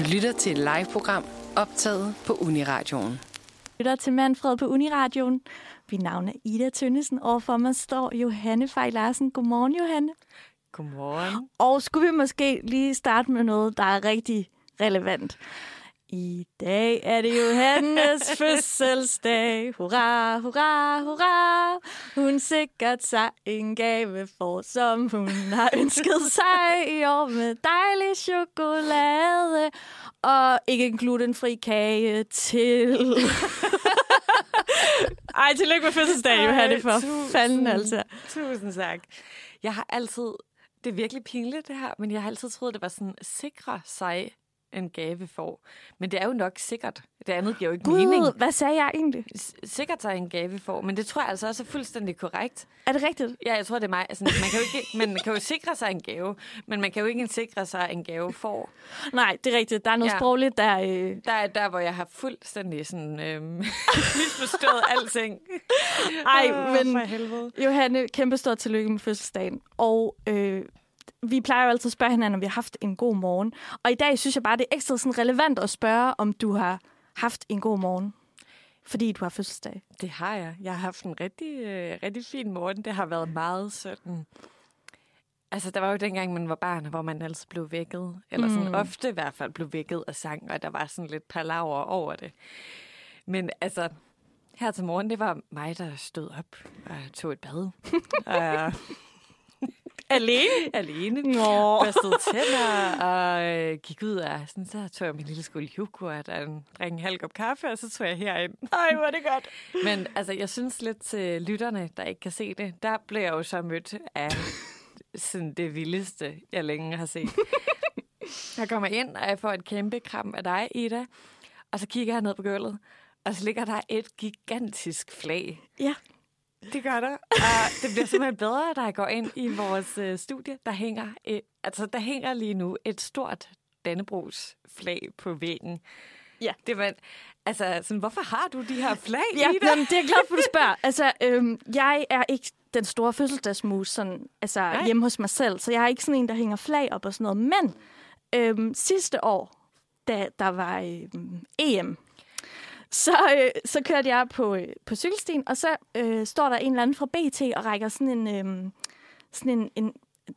Du lytter til et live-program optaget på Uniradioen. lytter til Manfred på Uniradioen. Mit navn er Ida Tønnesen. Overfor mig står Johanne Fej Larsen. Godmorgen, Johanne. Godmorgen. Og skulle vi måske lige starte med noget, der er rigtig relevant. I dag er det Johannes fødselsdag. Hurra, hurra, hurra. Hun sikkert sig en gave for, som hun har ønsket sig i år med dejlig chokolade og ikke en glutenfri kage til. Ej, tillykke med fødselsdag, Johanne, for tusind, fanden altså. Tusind tak. Jeg har altid, det er virkelig pinligt det her, men jeg har altid troet, det var sådan, sikre sig en gave for. Men det er jo nok sikkert. Det andet giver jo ikke mening. Gud, hvad sagde jeg egentlig? S- Sikkert sig en gave for, men det tror jeg altså også er fuldstændig korrekt. Er det rigtigt? Ja, jeg tror, det er mig. Altså, man, kan jo ikke, man kan jo sikre sig en gave, men man kan jo ikke sikre sig en gave for. Nej, det er rigtigt. Der er noget ja. Sprogligt, der... Øh... Der er der, hvor jeg har fuldstændig sådan, øhm, misforstået alting. Ej, men For helvede. Johanne, kæmpe stort tillykke med fødselsdagen. Og øh, vi plejer jo altid at spørge hinanden, om vi har haft en god morgen. Og i dag synes jeg bare, det er ekstra sådan relevant at spørge, om du har haft en god morgen. Fordi du har fødselsdag. Det har jeg. Jeg har haft en rigtig, øh, rigtig fin morgen. Det har været meget sådan... Altså, der var jo dengang, man var barn, hvor man altid blev vækket. Eller sådan Mm. ofte i hvert fald blev vækket af sang, og der var sådan lidt palaver over det. Men altså, her til morgen, det var mig, der stod op og tog et bad. og Alene? alene. Nå. Børstede tænder og øh, gik ud og sådan, så tog jeg min lille skål yoghurt og en, drak en halv kop kaffe, og så tog jeg herind. Ej, hvor er det godt. Men altså, jeg synes lidt til lytterne, der ikke kan se det, der blev jeg jo så mødt af sådan det vildeste, jeg længe har set. Jeg kommer ind, og jeg får et kæmpe kram af dig, Ida, og så kigger jeg ned på gulvet, og så ligger der et gigantisk flag. Ja. Det gør der. Og det bliver simpelthen bedre, da jeg går ind i vores øh, studie. Der hænger, et, altså, der hænger lige nu et stort Dannebrogs flag på væggen. Ja. Det var, altså, sådan, hvorfor har du de her flag, Ja, Ida? jamen, det er glad for, du spørger. Altså, øhm, jeg er ikke den store fødselsdagsmus sådan, altså, Nej. hjemme hos mig selv, så jeg er ikke sådan en, der hænger flag op og sådan noget. Men øhm, sidste år, da der var øhm, EM, så, øh, så kørte jeg på, øh, på cykelstien, og så øh, står der en eller anden fra BT og rækker sådan en, øh, sådan en, en,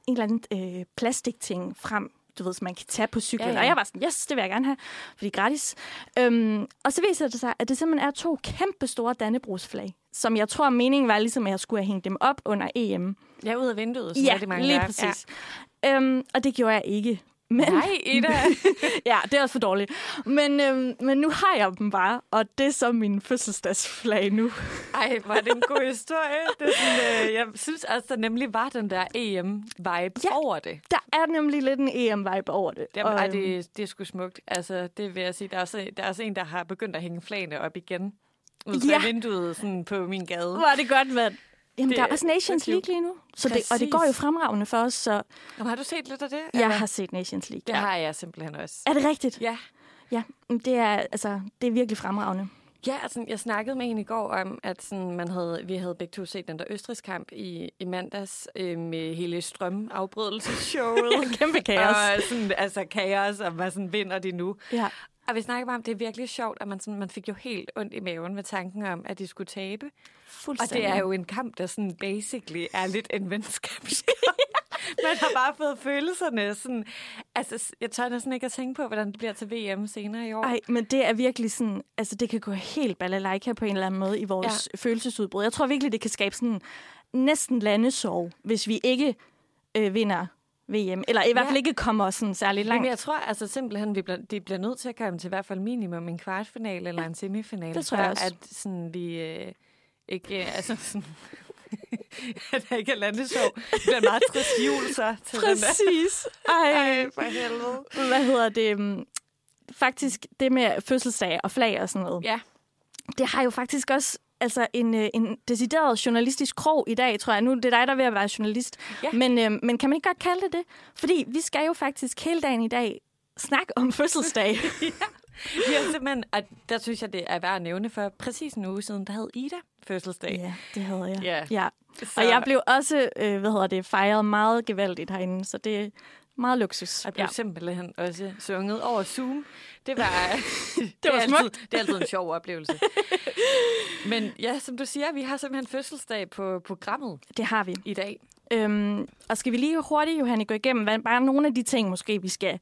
en eller anden øh, plastikting frem, du ved, som man kan tage på cyklen. Ja, ja. Og jeg var sådan, yes, det vil jeg gerne have, fordi det er gratis. Øhm, og så viser det sig, at det simpelthen er to kæmpe store Dannebrogsflag, som jeg tror, meningen var ligesom, at jeg skulle have hængt dem op under EM. Er ude af vinduet, som Ja, rigtig mange lige gør. præcis. Ja. Øhm, og det gjorde jeg ikke. Men, Nej, Ida. ja, det er også for dårligt. Men, øhm, men nu har jeg dem bare, og det er så min fødselsdagsflag nu. Ej, var det en god historie. Det er sådan, øh, jeg synes også, der nemlig var den der EM-vibe Ja. over det. Der er nemlig lidt en EM-vibe over det. Jamen, ej, øhm, det, det er sgu smukt. Altså, det vil jeg sige. Der er, også, der er også en, der har begyndt at hænge flagene op igen. Ud fra Ja. vinduet sådan på min gade. Er det godt, mand. Jamen, Det der er også Nations League lige nu. Så det, og det går jo fremragende for os, så Jamen, har du set lidt af det? jeg eller? har set Nations League. Det ja. har jeg simpelthen også. Er det rigtigt? Ja. Ja, det er, altså, det er virkelig fremragende. Ja, altså, jeg snakkede med en i går om, at sådan, man havde, vi havde begge to set den der Østrigskamp i, i mandags øh, med hele strømafbrydelsesshowet. Kæmpe kaos. og sådan, altså kaos, og hvad sådan vinder de nu. Ja. Og vi snakker bare om, det er virkelig sjovt, at man, sådan, man fik jo helt ondt i maven med tanken om, at de skulle tabe. Og det er jo en kamp, der sådan basically er lidt en venskabskamp. Man har bare fået følelserne sådan... Altså, jeg tør næsten ikke at tænke på, hvordan det bliver til VM senere i år. Ej, men det er virkelig sådan, altså det kan gå helt balalaika på en eller anden måde i vores ja. følelsesudbrud. Jeg tror virkelig, det kan skabe sådan næsten landesorg, hvis vi ikke øh, vinder VM. Eller i hvert fald ikke kommer sådan særlig langt. Jamen, jeg tror altså simpelthen, vi bliver, de bliver nødt til at komme til i hvert fald minimum en kvartfinale eller en semifinale. det tror jeg også. At sådan, vi øh, ikke... Øh, altså sådan, at der ikke er landesov. Det bliver en meget trist jul så til den der. Præcis. Ej, Ej, for helvede. hvad hedder det? um, Faktisk, det med fødselsdag og flag og sådan noget, Ja. det har jo faktisk også altså en, øh, en decideret journalistisk krog i dag, tror jeg. Nu det er dig, der er ved at være journalist. Ja. Men, øh, men kan man ikke godt kalde det det? Fordi vi skal jo faktisk hele dagen i dag snakke om fødselsdag. Vi har simpelthen, og der synes jeg, det er værd at nævne, for præcis en uge siden, der havde Ida fødselsdag. ja, det havde jeg. Ja. ja. Så, Og jeg blev også, øh, hvad hedder det, fejret meget gevaldigt herinde, så det, Meget luksus. Jeg blev ja. simpelthen også sunget over Zoom. Det var, det, det var er smukt. altid, det er altid en sjov oplevelse. Men ja, som du siger, vi har simpelthen fødselsdag på programmet Det har vi. i dag. Øhm, og skal vi lige hurtigt, Johanne, gå igennem hvad, bare nogle af de ting, måske vi skal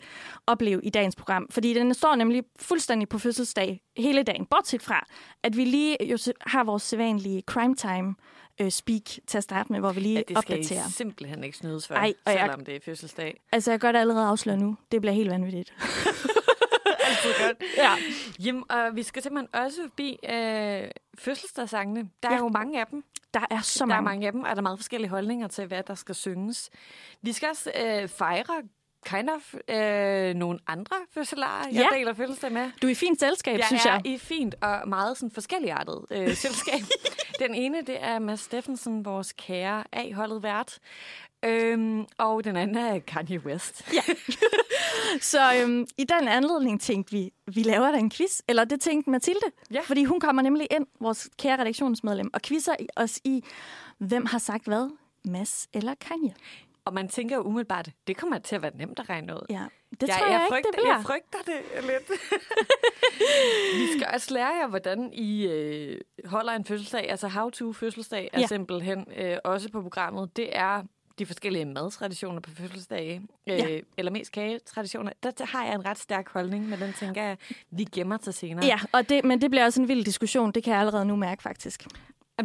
opleve i dagens program. Fordi den står nemlig fuldstændig på fødselsdag hele dagen, bortset fra, at vi lige jo har vores sædvanlige crime time øh, speak til at starte med, hvor vi lige Ja, det skal opdaterer. I simpelthen ikke snydes for, Ej, og jeg- selvom det er fødselsdag. Altså, jeg gør det allerede afsløre nu. Det bliver helt vanvittigt. Altid godt. Ja. Jamen, og vi skal simpelthen også forbi øh, fødselsdagssangene. Der er Ja. jo mange af dem. Der er så Der er mange. mange af dem, og der er meget forskellige holdninger til, hvad der skal synges. Vi skal også øh, fejre kind of øh, nogle andre fødselarer, jeg Ja. deler fødselsdag med. Du er i fint selskab, Jeg synes er jeg. i fint og meget sådan forskelligartet øh, selskab. den ene, det er Mads Steffensen, vores kære A-holdet vært. Øhm, og den anden er Kanye West. Så øhm, i den anledning tænkte vi, vi laver da en quiz. Eller det tænkte Mathilde. Ja. Fordi hun kommer nemlig ind, vores kære redaktionsmedlem, og quizzer os i, hvem har sagt hvad? Mads eller Kanye? Og man tænker jo umiddelbart, det kommer til at være nemt at regne ud. Ja, det jeg, tror jeg, jeg, ikke, frygter, det bliver. jeg frygter det lidt. Vi skal også lære jer, hvordan I øh, holder en fødselsdag. Altså how-to fødselsdag er Ja. simpelthen øh, også på programmet. Det er de forskellige madtraditioner på fødselsdage, øh, Ja. eller mest kagetraditioner. Der har jeg en ret stærk holdning, men den tænker jeg, vi gemmer til senere. Ja, og det, men det bliver også en vild diskussion. Det kan jeg allerede nu mærke, faktisk.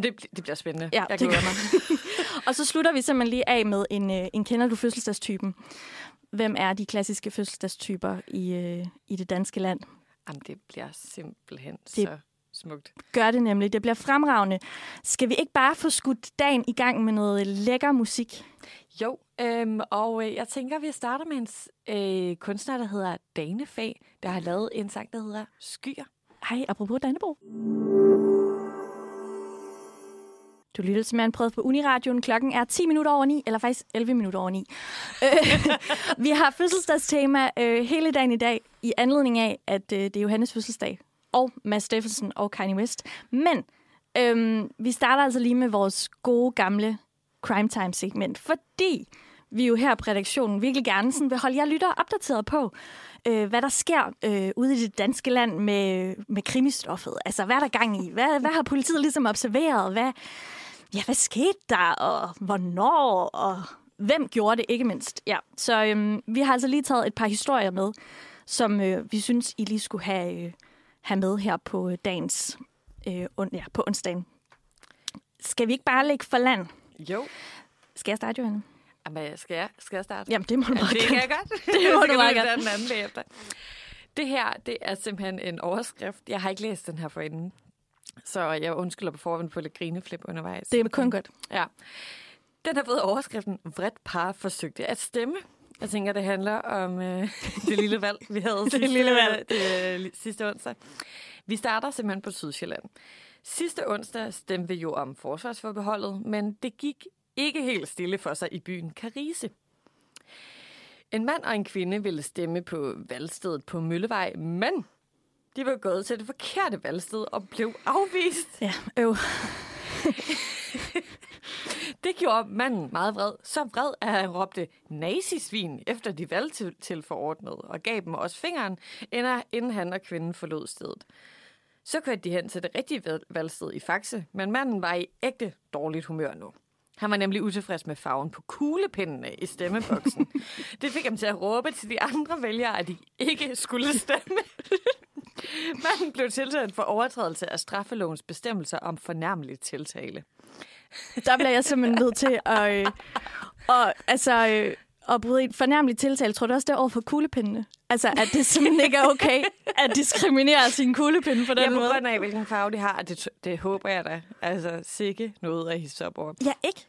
Jamen, det, det bliver spændende. Ja, jeg glæder mig. Og så slutter vi simpelthen lige af med en, øh, en kender du fødselsdagstypen. Hvem er de klassiske fødselsdagstyper i, øh, i det danske land? Jamen, det bliver simpelthen Det- så smukt. Gør det nemlig. Det bliver fremragende. Skal vi ikke bare få skudt dagen i gang med noget lækker musik? Jo, øhm, og øh, jeg tænker, vi starter med en øh, kunstner, der hedder Danefag, der har lavet en sang, der hedder Skyer. Hej, apropos Dannebro. Du lytter til Mandprøvet på Uniradioen. Klokken er 10 minutter over 9, eller faktisk 11 minutter over 9. Øh, vi har fødselsdagstema øh, hele dagen i dag, i anledning af, at øh, det er Johannes fødselsdag, og Mads Steffensen og Kanye West. Men øhm, vi starter altså lige med vores gode gamle crime time segment, fordi vi jo her på redaktionen virkelig gerne sådan vil holde jer lyttere opdateret på, øh, hvad der sker øh, ude i det danske land med, med krimistoffet. Altså, hvad er der gang i? Hvad, hvad har politiet ligesom observeret? Hvad, ja, hvad skete der? Og hvornår? Og hvem gjorde det, ikke mindst? Ja, så øhm, vi har altså lige taget et par historier med, som øh, vi synes, I lige skulle have, øh, have med her på øh, dagens, øh, on, ja, på onsdagen. Skal vi ikke bare lægge for land? Jo. Skal jeg starte, Johanne? Jamen, skal jeg, skal jeg starte? Jamen, det må du Ja, meget det gerne. kan jeg godt. Det må du meget den anden bagefter. Det her, det er simpelthen en overskrift. Jeg har ikke læst den her forinden. Så jeg undskylder på forhånd på lidt grineflip undervejs. Det er kun godt. Ja. Den har fået overskriften, vredt par forsøgte at stemme. Jeg tænker, det handler om øh, det lille valg, vi havde Det sidste, lille valg. Det, øh, sidste onsdag. Vi starter simpelthen på Sydsjælland. Sidste onsdag stemte vi jo om forsvarsforbeholdet, men det gik ikke helt stille for sig i byen Karise. En mand og en kvinde ville stemme på valgstedet på Møllevej, men de var gået til det forkerte valgsted og blev afvist. Ja, øv. Det gjorde manden meget vred. Så vred, at han råbte nazisvin efter de valgtilforordnede og gav dem også fingeren, inden- han og kvinden forlod stedet. Så kørte de hen til det rigtige valg- valgsted i Faxe, men manden var i ægte dårligt humør nu. Han var nemlig utilfreds med farven på kuglepindene i stemmeboksen. Det fik ham til at råbe til de andre vælgere, at de ikke skulle stemme. Manden blev tiltalt for overtrædelse af straffelovens bestemmelser om fornærmelig tiltale. Der bliver jeg simpelthen nødt til at, øh, og, altså, øh, at bryde en fornærmelig tiltale. Tror du også, det er over for kuglepindene? Altså, at det simpelthen ikke er okay at diskriminere sin kuglepinde på den på måde? grund af, hvilken farve de har. Det, det håber jeg da. Altså, sikke noget at hisse op over. Ja, ikke?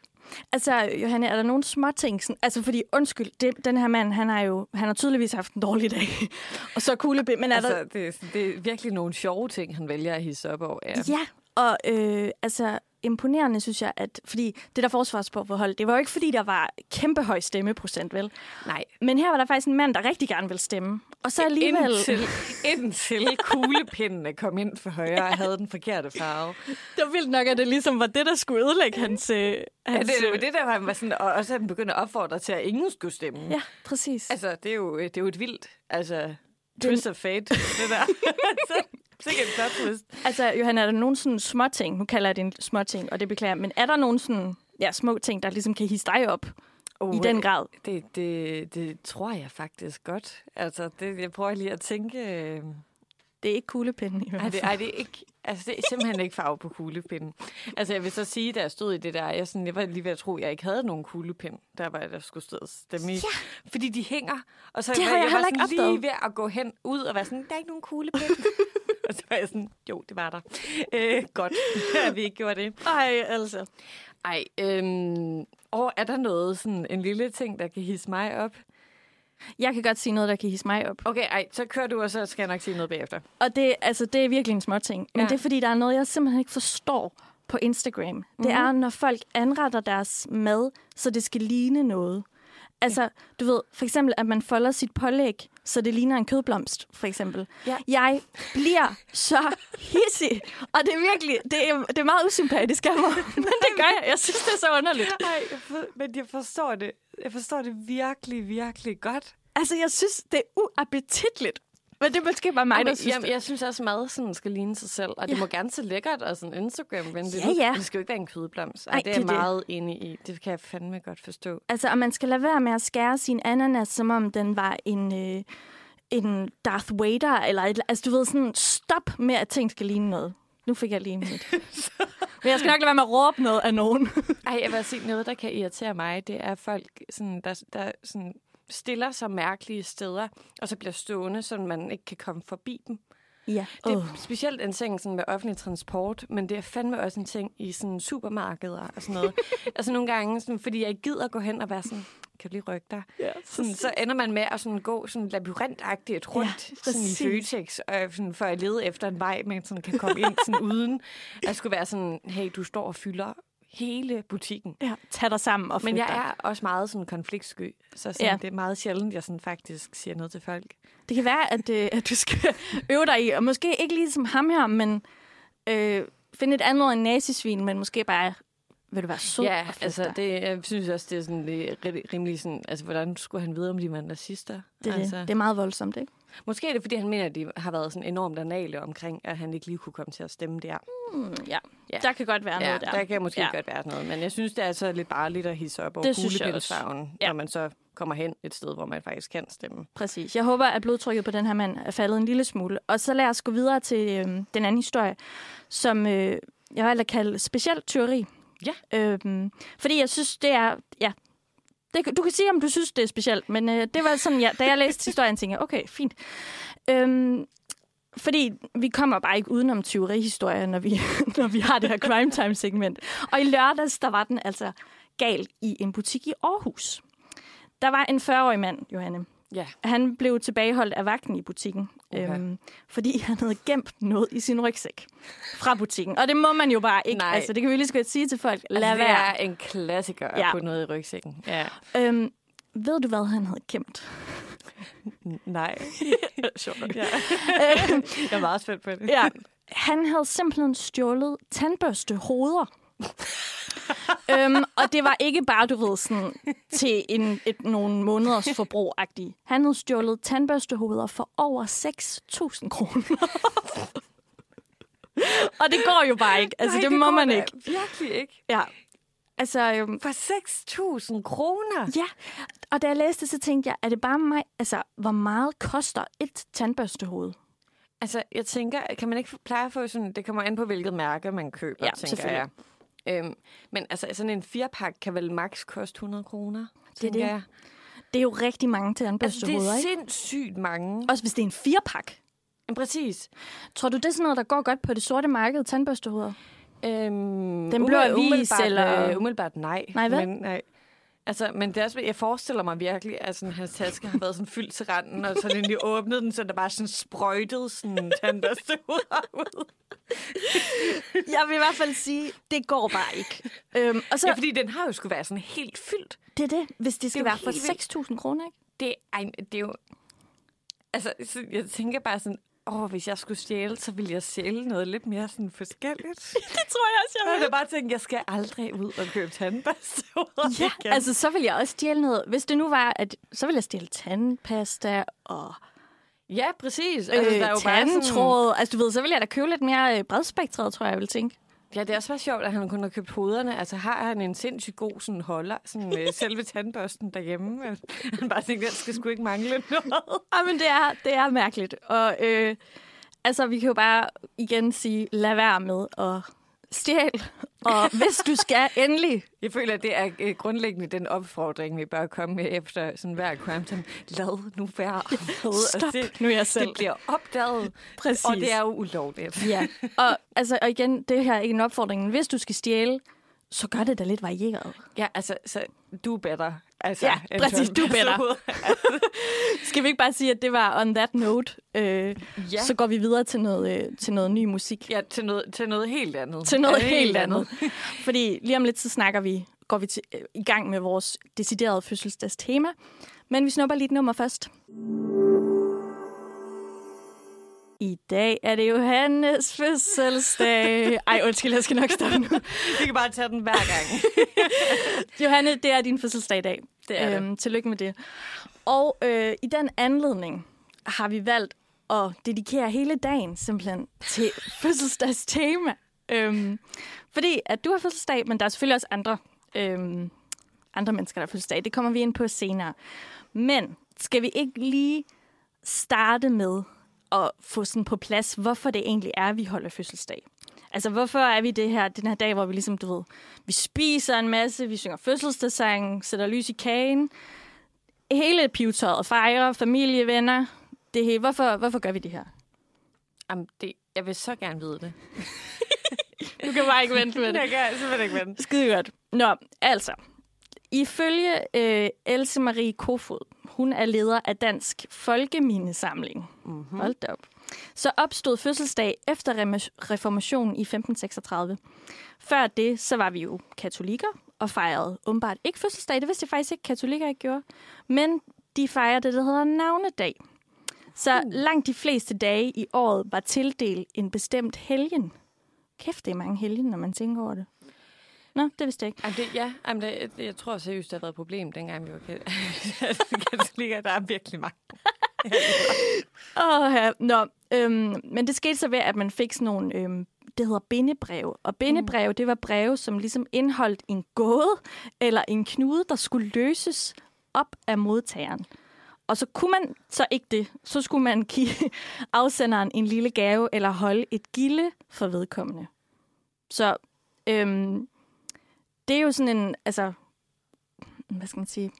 Altså, Johanne, er der nogle små ting? Sådan, altså, fordi, undskyld, det, den her mand, han har jo han har tydeligvis haft en dårlig dag. og så kuglepind, men er Altså, der... det, det er virkelig nogle sjove ting, han vælger at hisse op over. Ja. Ja, og øh, altså, imponerende, synes jeg, at fordi det der forsvarsforhold, det var jo ikke, fordi der var kæmpe høj stemmeprocent, vel? Nej. Men her var der faktisk en mand, der rigtig gerne ville stemme. Og så alligevel... Indtil, indtil kuglepindene kom ind for højre og havde den forkerte farve. Det var vildt nok, at det ligesom var det, der skulle ødelægge hans... Øh, Ja, hans det, det var det, der var, var sådan, og også at den begyndte at opfordre til, at ingen skulle stemme. Ja, præcis. Altså, det er jo, det er jo et vildt, altså, twist of fate, det der. så, sikkert en plot twist. Altså, Johan, er der nogen sådan små ting, nu kalder jeg det en små ting, og det beklager jeg, men er der nogen sådan, ja, små ting, der ligesom kan hisse dig op Oh, i den grad? Det, det, det tror jeg faktisk godt. Altså, det, jeg prøver lige at tænke... øh, Det er ikke kuglepinden i hvert Ej, fald. det, ej, det er ikke... Altså, det er simpelthen ikke farve på kuglepinden. Altså, jeg vil så sige, da jeg stod i det der, jeg, sådan, jeg var lige ved at tro, at jeg ikke havde nogen kuglepind, der var, der skulle stå og stemme i. Ja. Fordi de hænger. Og så Det jeg jeg heller var sådan lige ved at gå hen ud og være sådan, der er ikke nogen kuglepind. og så var jeg sådan, jo, det var der. Øh, godt, at vi ikke gjorde det. Ej, altså. Ej, øhm, og er der noget, sådan en lille ting, der kan hisse mig op? Jeg kan godt sige noget, der kan hisse mig op. Okay, ej, så kører du, og så skal jeg nok sige noget bagefter. Og det, altså, det er virkelig en små ting. Men Ja. det er, fordi der er noget, jeg simpelthen ikke forstår på Instagram. Mm-hmm. Det er, når folk anretter deres mad, så det skal ligne noget. Altså, du ved, for eksempel, at man folder sit pålæg, så det ligner en kødblomst, for eksempel. Ja. Jeg bliver så hissig, og det er virkelig, det er, det er meget usympatisk af mig, men det gør jeg. Jeg synes, det er så underligt. Nej, jeg for, men jeg forstår det. Jeg forstår det virkelig, virkelig godt. Altså, jeg synes, det er uappetitligt. Men det er måske bare mig, der Jamen, synes jamen, det. jeg synes også, mad sådan skal ligne sig selv. Og det Ja. må gerne se lækkert og sådan instagram -venligt. Ja, ja. Det skal jo ikke være en kødblomst. Ej, Ej, det er det jeg er det. meget enig i. Det kan jeg fandme godt forstå. Altså, og man skal lade være med at skære sin ananas, som om den var en, øh, en Darth Vader, eller et, altså du ved, sådan stop med, at ting skal ligne noget. Nu fik jeg lige mit. Men jeg skal nok lade være med at råbe noget af nogen. Ej, jeg vil sige, noget, der kan irritere mig, det er folk, sådan, der, der sådan, stiller sig mærkelige steder, og så bliver stående, så man ikke kan komme forbi dem. ja. Det er Oh. specielt en ting sådan med offentlig transport, men det er fandme også en ting i sådan supermarkeder og sådan noget. altså nogle gange, sådan, fordi jeg ikke gider gå hen og være sådan, kan du lige rykke dig? Ja, Sådan, så ender man med at sådan gå sådan labyrintagtigt rundt Ja, sådan i. Føtex, og sådan, for at lede efter en vej, man sådan kan komme ind sådan uden at skulle være sådan, hey, du står og fylder hele butikken. ja, tag dig sammen og Men flyt jeg dig. er også meget sådan konfliktsky, så sådan, Ja. det er meget sjældent, jeg sådan faktisk siger noget til folk. Det kan være, at, øh, at du skal øve dig i, og måske ikke ligesom ham her, men øh, finde et andet end nazisvin, men måske bare, vil du være sød ja, altså dig. det, jeg synes også, det er sådan det er ri- rimelig sådan, altså hvordan skulle han vide, om de var nazister? det, er altså, det. det er meget voldsomt, ikke? Måske er det, fordi han mener, at de har været sådan enormt anale omkring, at han ikke lige kunne komme til at stemme der. Mm, ja. Ja. der kan godt være Ja, noget der. der kan måske Ja. godt være noget, men jeg synes, det er så lidt bare lidt at hisse op over kuglepindsfarven, Ja. når man så kommer hen et sted, hvor man faktisk kan stemme. Præcis. Jeg håber, at blodtrykket på den her mand er faldet en lille smule. Og så lad os gå videre til øh, den anden historie, som øh, jeg valgte at kalde specielt tyveri. Ja. Øhm, fordi jeg synes, det er... Ja, det, du kan sige, om du synes, det er specielt, men øh, det var sådan, ja, da jeg læste historien, tænkte jeg, okay, fint. Øhm, fordi vi kommer bare ikke udenom tyverihistorier, når vi, når vi har det her crime time segment. Og i lørdags, der var den altså galt i en butik i Aarhus. Der var en 40-årig mand, Johanne. Ja. Han blev tilbageholdt af vagten i butikken, Okay. øhm, fordi han havde gemt noget i sin rygsæk fra butikken. Og det må man jo bare ikke. Nej. Altså, det kan vi lige så godt sige til folk. Lad altså, det være. er en klassiker Ja. ja. på noget i rygsækken. Ja. Øhm, ved du, hvad han havde gemt? Nej. Sjovt. ja. jeg er meget spændt på det. Ja. Han havde simpelthen stjålet tandbørste hoveder. øhm, og det var ikke bare, du ved, sådan, til en, et, nogle måneders forbrug -agtigt. Han havde stjålet tandbørstehoveder for over 6.000 kroner. og det går jo bare ikke. Altså, Nej, det, det må man ikke. Virkelig ikke. Ja. Altså, øhm, For 6.000 kroner? ja. Og da jeg læste det, så tænkte jeg, er det bare mig? Altså, hvor meget koster et tandbørstehoved? Altså, jeg tænker, kan man ikke pleje at få sådan... Det kommer an på, hvilket mærke man køber, Ja, tænker jeg. Øhm, men altså, sådan en firepak kan vel maks koste 100 kroner, tænker det. jeg. Det er jo rigtig mange Altså, det er ikke? sindssygt mange. Også hvis det er en firepak. Men præcis. Tror du, det er sådan noget, der går godt på det sorte marked, tandbørstehoveder? Øhm, Den blå umiddelbart- avis, eller- Øh, umiddelbart nej. Nej, vel? Men, nej. Altså, men det er også, jeg forestiller mig virkelig, at sådan, hans taske har været sådan fyldt til randen, og så den lige åbnede den, så der bare sådan sprøjtede sådan tandbørste ud. Jeg vil i hvert fald sige, det går bare ikke. Øhm, og så, Ja, fordi den har jo skulle være sådan helt fyldt. det er det, hvis det skal jo være for helt vildt. 6.000 kroner, ikke? Det, ej, det er jo... Altså, så jeg tænker bare sådan, åh, hvis jeg skulle stjæle, så ville jeg stjæle noget lidt mere sådan forskelligt. Det tror jeg også, Jeg havde bare tænkt, jeg skal aldrig ud og købe tandpasta. Ja, altså så vil jeg også stjæle noget. Hvis det nu var, at så vil jeg stjæle tandpasta og ja, præcis. øh, Altså, der er jo bare sådan, tandtråd. Altså du ved, så vil jeg da købe lidt mere øh, bredspektret, tror jeg, jeg vil tænke. Ja, det er også sjovt, at han kun har købt hoderne. Altså, har han en sindssygt god sådan, holder, sådan, øh, selve tandbørsten derhjemme? At Han bare tænker, den skal sgu ikke mangle noget. Ja, men det er, det er mærkeligt. Og øh, altså, vi kan jo bare igen sige, lad være med at stjæle. Og hvis du skal endelig, Jeg føler, at det er øh, grundlæggende den opfordring, vi bør komme med efter sådan hver quantum. Lad nu være stop se. nu jer selv. Det bliver opdaget, Præcis. og det er jo ulovligt. Ja, og, altså, og igen, det her er ikke en opfordring. Hvis du skal stjæle, så gør det da lidt varieret. Ja, altså, så du er better. Altså, Ja, præcis, du better. tandpasta. Skal vi ikke bare sige, at det var on that note? Øh, Ja. Så går vi videre til noget, øh, til noget ny musik. Ja, til noget, til noget helt andet. Til noget Ja, helt andet. Fordi lige om lidt, så snakker vi, går vi til, øh, i gang med vores deciderede fødselsdagstema. Men vi snupper lige et nummer først. I dag er det Johannes fødselsdag. Ej, undskyld, jeg skal nok stoppe nu. Vi kan bare tage den hver gang. Johanne, det er din fødselsdag i dag. Det er det. Øhm, tillykke med det. Og øh, i den anledning har vi valgt at dedikere hele dagen simpelthen til fødselsdagstema. Øhm, fordi at du har fødselsdag, men der er selvfølgelig også andre, øhm, andre mennesker, der har fødselsdag. Det kommer vi ind på senere. Men skal vi ikke lige starte med at få sådan på plads, hvorfor det egentlig er, vi holder fødselsdag? Altså, hvorfor er vi det her, den her dag, hvor vi ligesom, du ved, vi spiser en masse, vi synger fødselsdagssang, sætter lys i kagen, hele pivetøjet, fejrer, familie, venner, det hele. Hvorfor, hvorfor gør vi det her? Jamen, det, jeg vil så gerne vide det. Du kan bare ikke vente med det. Jeg kan simpelthen ikke vente. Skide godt. Nå, altså. Ifølge øh, Else Marie Kofod, hun er leder af Dansk Folkemindesamling. Mm-hmm. Hold op. Så opstod fødselsdag efter reformationen i 1536. Før det, så var vi jo katolikker og fejrede åbenbart ikke fødselsdag. Det vidste jeg faktisk ikke, katolikker ikke gjorde. Men de fejrede det, der hedder navnedag. Så langt de fleste dage i året var tildelt en bestemt helgen. Kæft, det er mange helgen, når man tænker over det. Nå, det vidste jeg ikke. Jamen, det, ja, jamen, det, jeg tror seriøst, det har været et problem, dengang vi var kat- katolikker. Der er virkelig mange. Åh, ja. Nå, øhm, men det skete så ved, at man fik sådan nogle, øhm, det hedder bindebrev. Og bindebrev, det var breve, som ligesom indeholdt en gåde eller en knude, der skulle løses op af modtageren. Og så kunne man så ikke det. Så skulle man give afsenderen en lille gave eller holde et gilde for vedkommende. Så øhm, det er jo sådan en, altså, hvad skal man sige?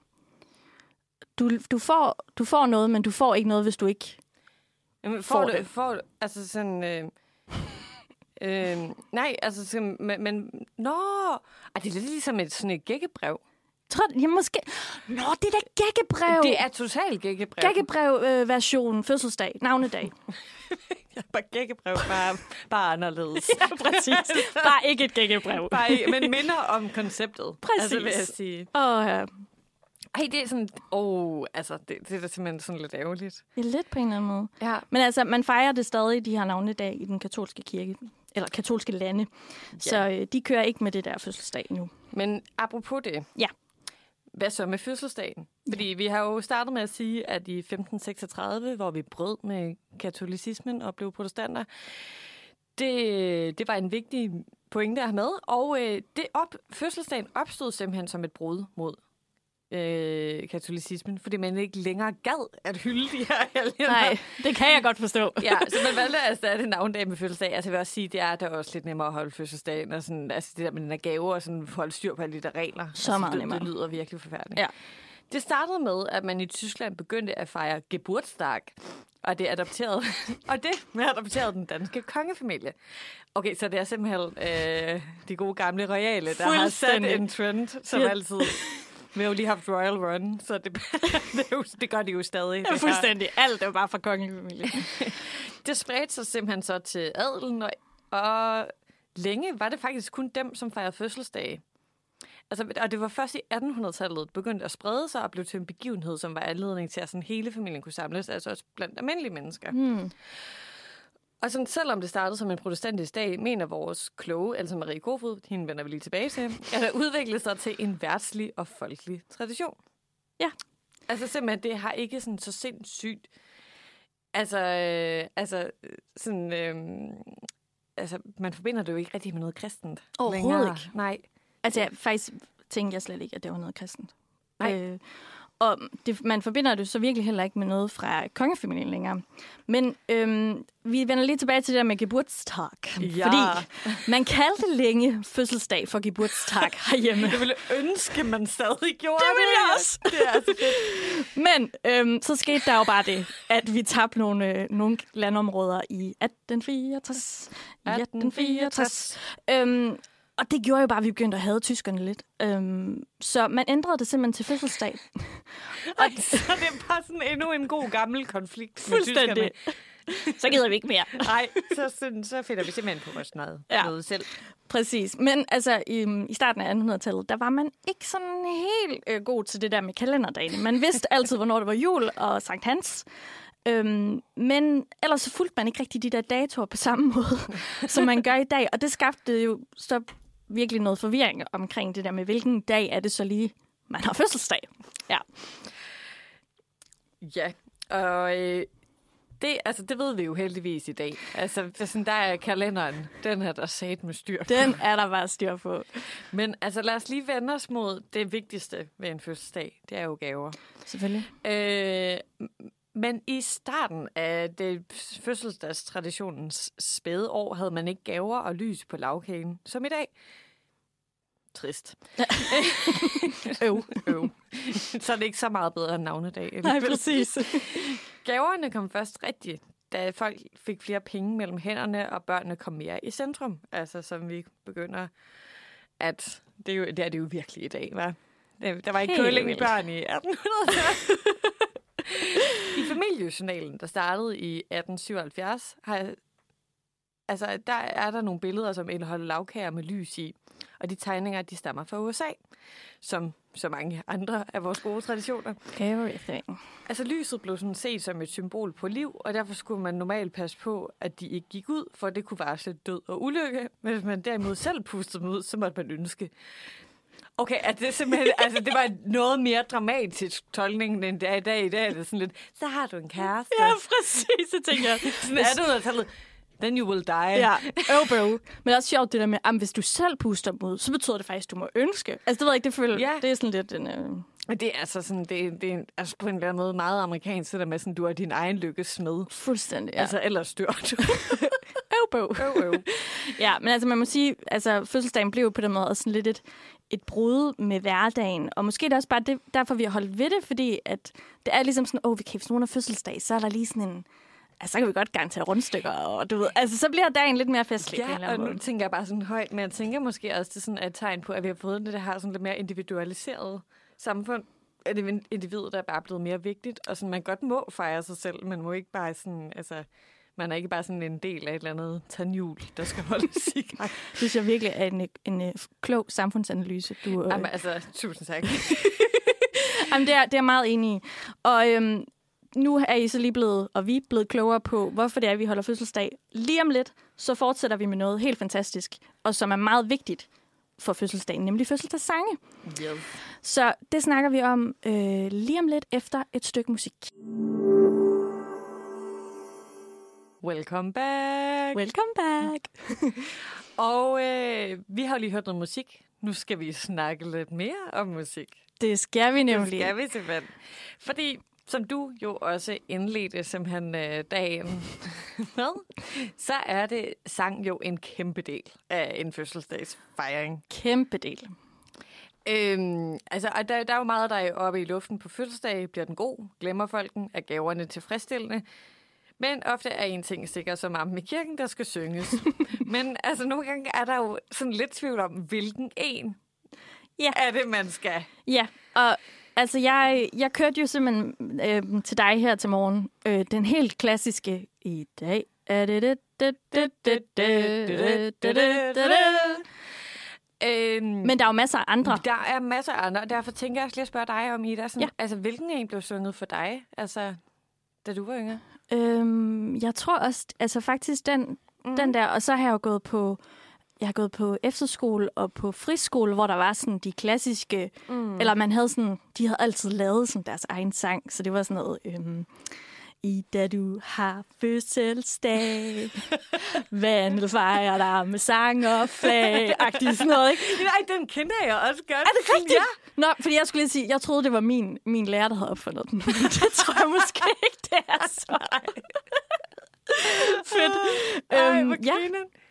Du, du, får, du får noget, men du får ikke noget, hvis du ikke Jamen, Får får, det. får altså sådan... Øh, øh, nej, altså sådan, men, men nå, ej, det er lidt ligesom et, sådan et gækkebrev. Tror, ja, måske... Nå, det er da gækkebrev. Det er totalt gækkebrev. Gækkebrev øh, version fødselsdag, navnedag. Bare gækkebrev, bare, bare anderledes. ja, præcis. Bare ikke et gækkebrev. Bare, ikke- men minder om konceptet. Præcis. Altså, vil jeg sige. Åh, ja. Ej, det er sådan... Oh, altså, det, det er da simpelthen sådan lidt ærgerligt. ja, lidt på en eller anden måde. Ja. Men altså, man fejrer det stadig, de her navnedag i den katolske kirke. Eller katolske lande. Ja. Så øh, de kører ikke med det der fødselsdag nu. Men apropos det. Ja. Hvad så med fødselsdagen? Fordi vi har jo startet med at sige, at i 1536, hvor vi brød med katolicismen og blev protestanter, det, det var en vigtig pointe at have med. Og øh, det op, fødselsdagen opstod simpelthen som et brud mod øh, katolicismen, fordi man ikke længere gad at hylde de her helgener. Nej, det kan jeg godt forstå. Ja, så man valgte at erstatte navndag med fødselsdag. Altså jeg vil også sige, det er da også lidt nemmere at holde fødselsdagen, og sådan, altså det der med den her gave, og sådan holde styr på alle de der regler. Så altså, meget det, nemmere. Det lyder virkelig forfærdeligt. Ja. Det startede med, at man i Tyskland begyndte at fejre Geburtstag, og det adopterede, og det adopterede den danske kongefamilie. Okay, så det er simpelthen øh, de gode gamle royale, der har sat en trend, som altid Vi har jo lige haft Royal Run, så det, det, det gør de jo stadig. Ja, fuldstændig. Alt er bare fra kongefamilien. Det spredte sig simpelthen så til adelen, og, og længe var det faktisk kun dem, som fejrede fødselsdage. Altså, og det var først i 1800-tallet begyndte at sprede sig og blev til en begivenhed, som var anledning til, at sådan hele familien kunne samles, altså også blandt almindelige mennesker. Hmm. Og sådan, selvom det startede som en protestantisk dag, mener vores kloge, altså Marie Kofod, hende vender vi lige tilbage til, at det udviklede sig til en værtslig og folkelig tradition. Ja. Altså simpelthen, det har ikke sådan så sindssygt... Altså, øh, altså sådan... Øh, altså, man forbinder det jo ikke rigtig med noget kristent. Overhovedet længere. ikke. Nej. Altså, jeg, faktisk tænkte jeg slet ikke, at det var noget kristent. Nej. Øh, og det, man forbinder det så virkelig heller ikke med noget fra kongefamilien længere. Men øhm, vi vender lige tilbage til det der med Geburtstag. Ja. Fordi man kaldte længe fødselsdag for Geburtstag herhjemme. Jeg ville ønske, man stadig gjorde Det det. ville jeg også. Det er altså. Men øhm, så skete der jo bare det, at vi tabte nogle, øh, nogle landområder i 1864. I 1864. Øhm, og det gjorde jo bare, at vi begyndte at have tyskerne lidt. Øhm, så man ændrede det simpelthen til fødselsdag. Og så det er bare sådan endnu en god gammel konflikt med Fuldstændig. tyskerne. så gider vi ikke mere. Nej, så, sådan, så finder vi simpelthen på vores noget, Ja. noget selv. Præcis. Men altså, i, i starten af 1800-tallet, der var man ikke sådan helt øh, god til det der med kalenderdagen. Man vidste altid, hvornår det var jul og Sankt Hans. Øhm, men ellers så fulgte man ikke rigtig de der datoer på samme måde, som man gør i dag. Og det skabte jo så virkelig noget forvirring omkring det der med, hvilken dag er det så lige, man har fødselsdag. Ja. Ja, og øh, det, altså, det ved vi jo heldigvis i dag. Altså, sådan, der er kalenderen, den er der sat med styr på. Den er der bare styr på. Men altså, lad os lige vende os mod det vigtigste ved en fødselsdag. Det er jo gaver. Selvfølgelig. Øh, men i starten af det fødselsdagstraditionens spæde år, havde man ikke gaver og lys på lavkagen, som i dag. Trist. Øv. Øv. så er det ikke så meget bedre end navnedag. Nej, præcis. Gaverne kom først rigtigt, da folk fik flere penge mellem hænderne, og børnene kom mere i centrum. Altså, som vi begynder at... Det er, jo, det er det jo virkelig i dag, hva'? Der var ikke Helt køling i børn i 1800 I familiejournalen, der startede i 1877, har, altså, der er der nogle billeder, som indeholder lavkager med lys i. Og de tegninger, de stammer fra USA, som så mange andre af vores gode traditioner. Everything. Altså lyset blev sådan set som et symbol på liv, og derfor skulle man normalt passe på, at de ikke gik ud, for det kunne varsle død og ulykke. Men hvis man derimod selv pustede dem ud, så måtte man ønske. Okay, at det simpelthen, altså det var noget mere dramatisk tolkning, end det er i dag. I dag er det sådan lidt, så har du en kæreste. Ja, præcis, det tænker jeg. Sådan er du tallet. Then you will die. Ja, oh bro. Men det er også sjovt det der med, at hvis du selv puster ud, så betyder det faktisk, at du må ønske. Altså det ved jeg ikke, det føler Ja. Det er sådan lidt en... Øh... Men det er altså sådan, det, det er altså på en eller anden måde meget amerikansk, det der med sådan, du er din egen lykkes smed. Fuldstændig, ja. Altså ellers dør du. øv, bro. øv, øv. Ja, men altså man må sige, altså fødselsdagen blev på den måde sådan lidt et, et brud med hverdagen. Og måske er det også bare det, derfor, vi har holdt ved det, fordi at det er ligesom sådan, åh, oh, vi kan, hvis nogen har fødselsdag, så er der lige sådan en... Altså, så kan vi godt garantere rundstykker, og du ved, altså, så bliver dagen lidt mere festlig Ja, og anden nu måde. tænker jeg bare sådan højt, men jeg tænker måske også, det er sådan et tegn på, at vi har fået det, der har sådan lidt mere individualiseret samfund. At det er individet, der er bare blevet mere vigtigt, og sådan, man godt må fejre sig selv, men må ikke bare sådan, altså, man er ikke bare sådan en del af et eller andet tandhjul, der skal holdes i gang. Det synes jeg virkelig er en, en, en klog samfundsanalyse, du... Øh, Jamen, altså, tusind tak. Jamen, det er, det er jeg meget enig i. Og øhm, nu er I så lige blevet, og vi er blevet klogere på, hvorfor det er, vi holder fødselsdag. Lige om lidt, så fortsætter vi med noget helt fantastisk, og som er meget vigtigt for fødselsdagen, nemlig fødselsdagssange. yes. Så det snakker vi om øh, lige om lidt efter et stykke musik. Welcome back. Welcome back. Og øh, vi har lige hørt noget musik. Nu skal vi snakke lidt mere om musik. Det skal vi Det nemlig. skal vi simpelthen. Fordi, som du jo også indledte simpelthen øh, dagen med, så er det sang jo en kæmpe del af en fødselsdagsfejring. Kæmpe del. Øhm, altså, og der, der er jo meget, der er oppe i luften på fødselsdag. Bliver den god? Glemmer folk den? Er gaverne tilfredsstillende? Men ofte er en ting sikker som ammen i kirken, der skal synges. Men altså, nogle gange er der jo sådan lidt tvivl om, hvilken en ja. er det, man skal. Ja, og altså, jeg, jeg kørte jo simpelthen øh, til dig her til morgen øh, den helt klassiske i dag. Er det det? Men der er jo masser af andre. Der er masser af andre, og derfor tænker jeg også lige at spørge dig om, Ida. Sådan, ja. Altså, hvilken en blev sunget for dig? Altså, da du var yngre? Øhm, jeg tror også, altså faktisk den, mm. den der, og så har jeg jo gået på, jeg har gået på efterskole og på friskole, hvor der var sådan de klassiske, mm. eller man havde sådan, de havde altid lavet sådan deres egen sang, så det var sådan noget, øhm, i da du har fødselsdag, vandel fejrer dig med sang og flag, agtigt sådan noget, ikke? Nej, den kender jeg også godt. Er det rigtigt? Ja. Nå, fordi jeg skulle lige sige, jeg troede, det var min, min lærer, der havde opfundet den. Det tror jeg måske ikke, det er så. Fedt. Ej, Øhm, ja.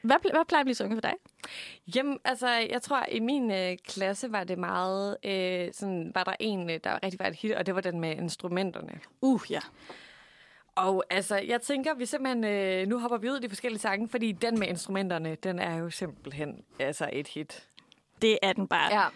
Hvad, hvad plejer at blive sunget for dig? Jamen, altså, jeg tror, i min øh, klasse var det meget, øh, sådan, var der en, øh, der rigtig var et hit, og det var den med instrumenterne. Uh, ja. Og altså, jeg tænker, vi simpelthen, øh, nu hopper vi ud i de forskellige sange, fordi den med instrumenterne, den er jo simpelthen altså et hit. Det er den bare. Ja.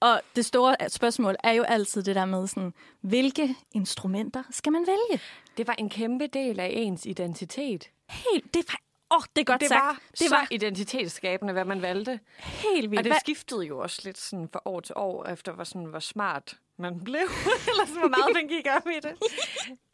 Og det store spørgsmål er jo altid det der med sådan, hvilke instrumenter skal man vælge? Det var en kæmpe del af ens identitet. Helt, det var, åh, det er godt Det sagt. var det så var identitetsskabende, hvad man valgte. helt vildt. Og det Hvad- skiftede jo også lidt sådan fra år til år, efter hvor, sådan, hvor smart man blev, eller sådan, hvor meget man gik op i det.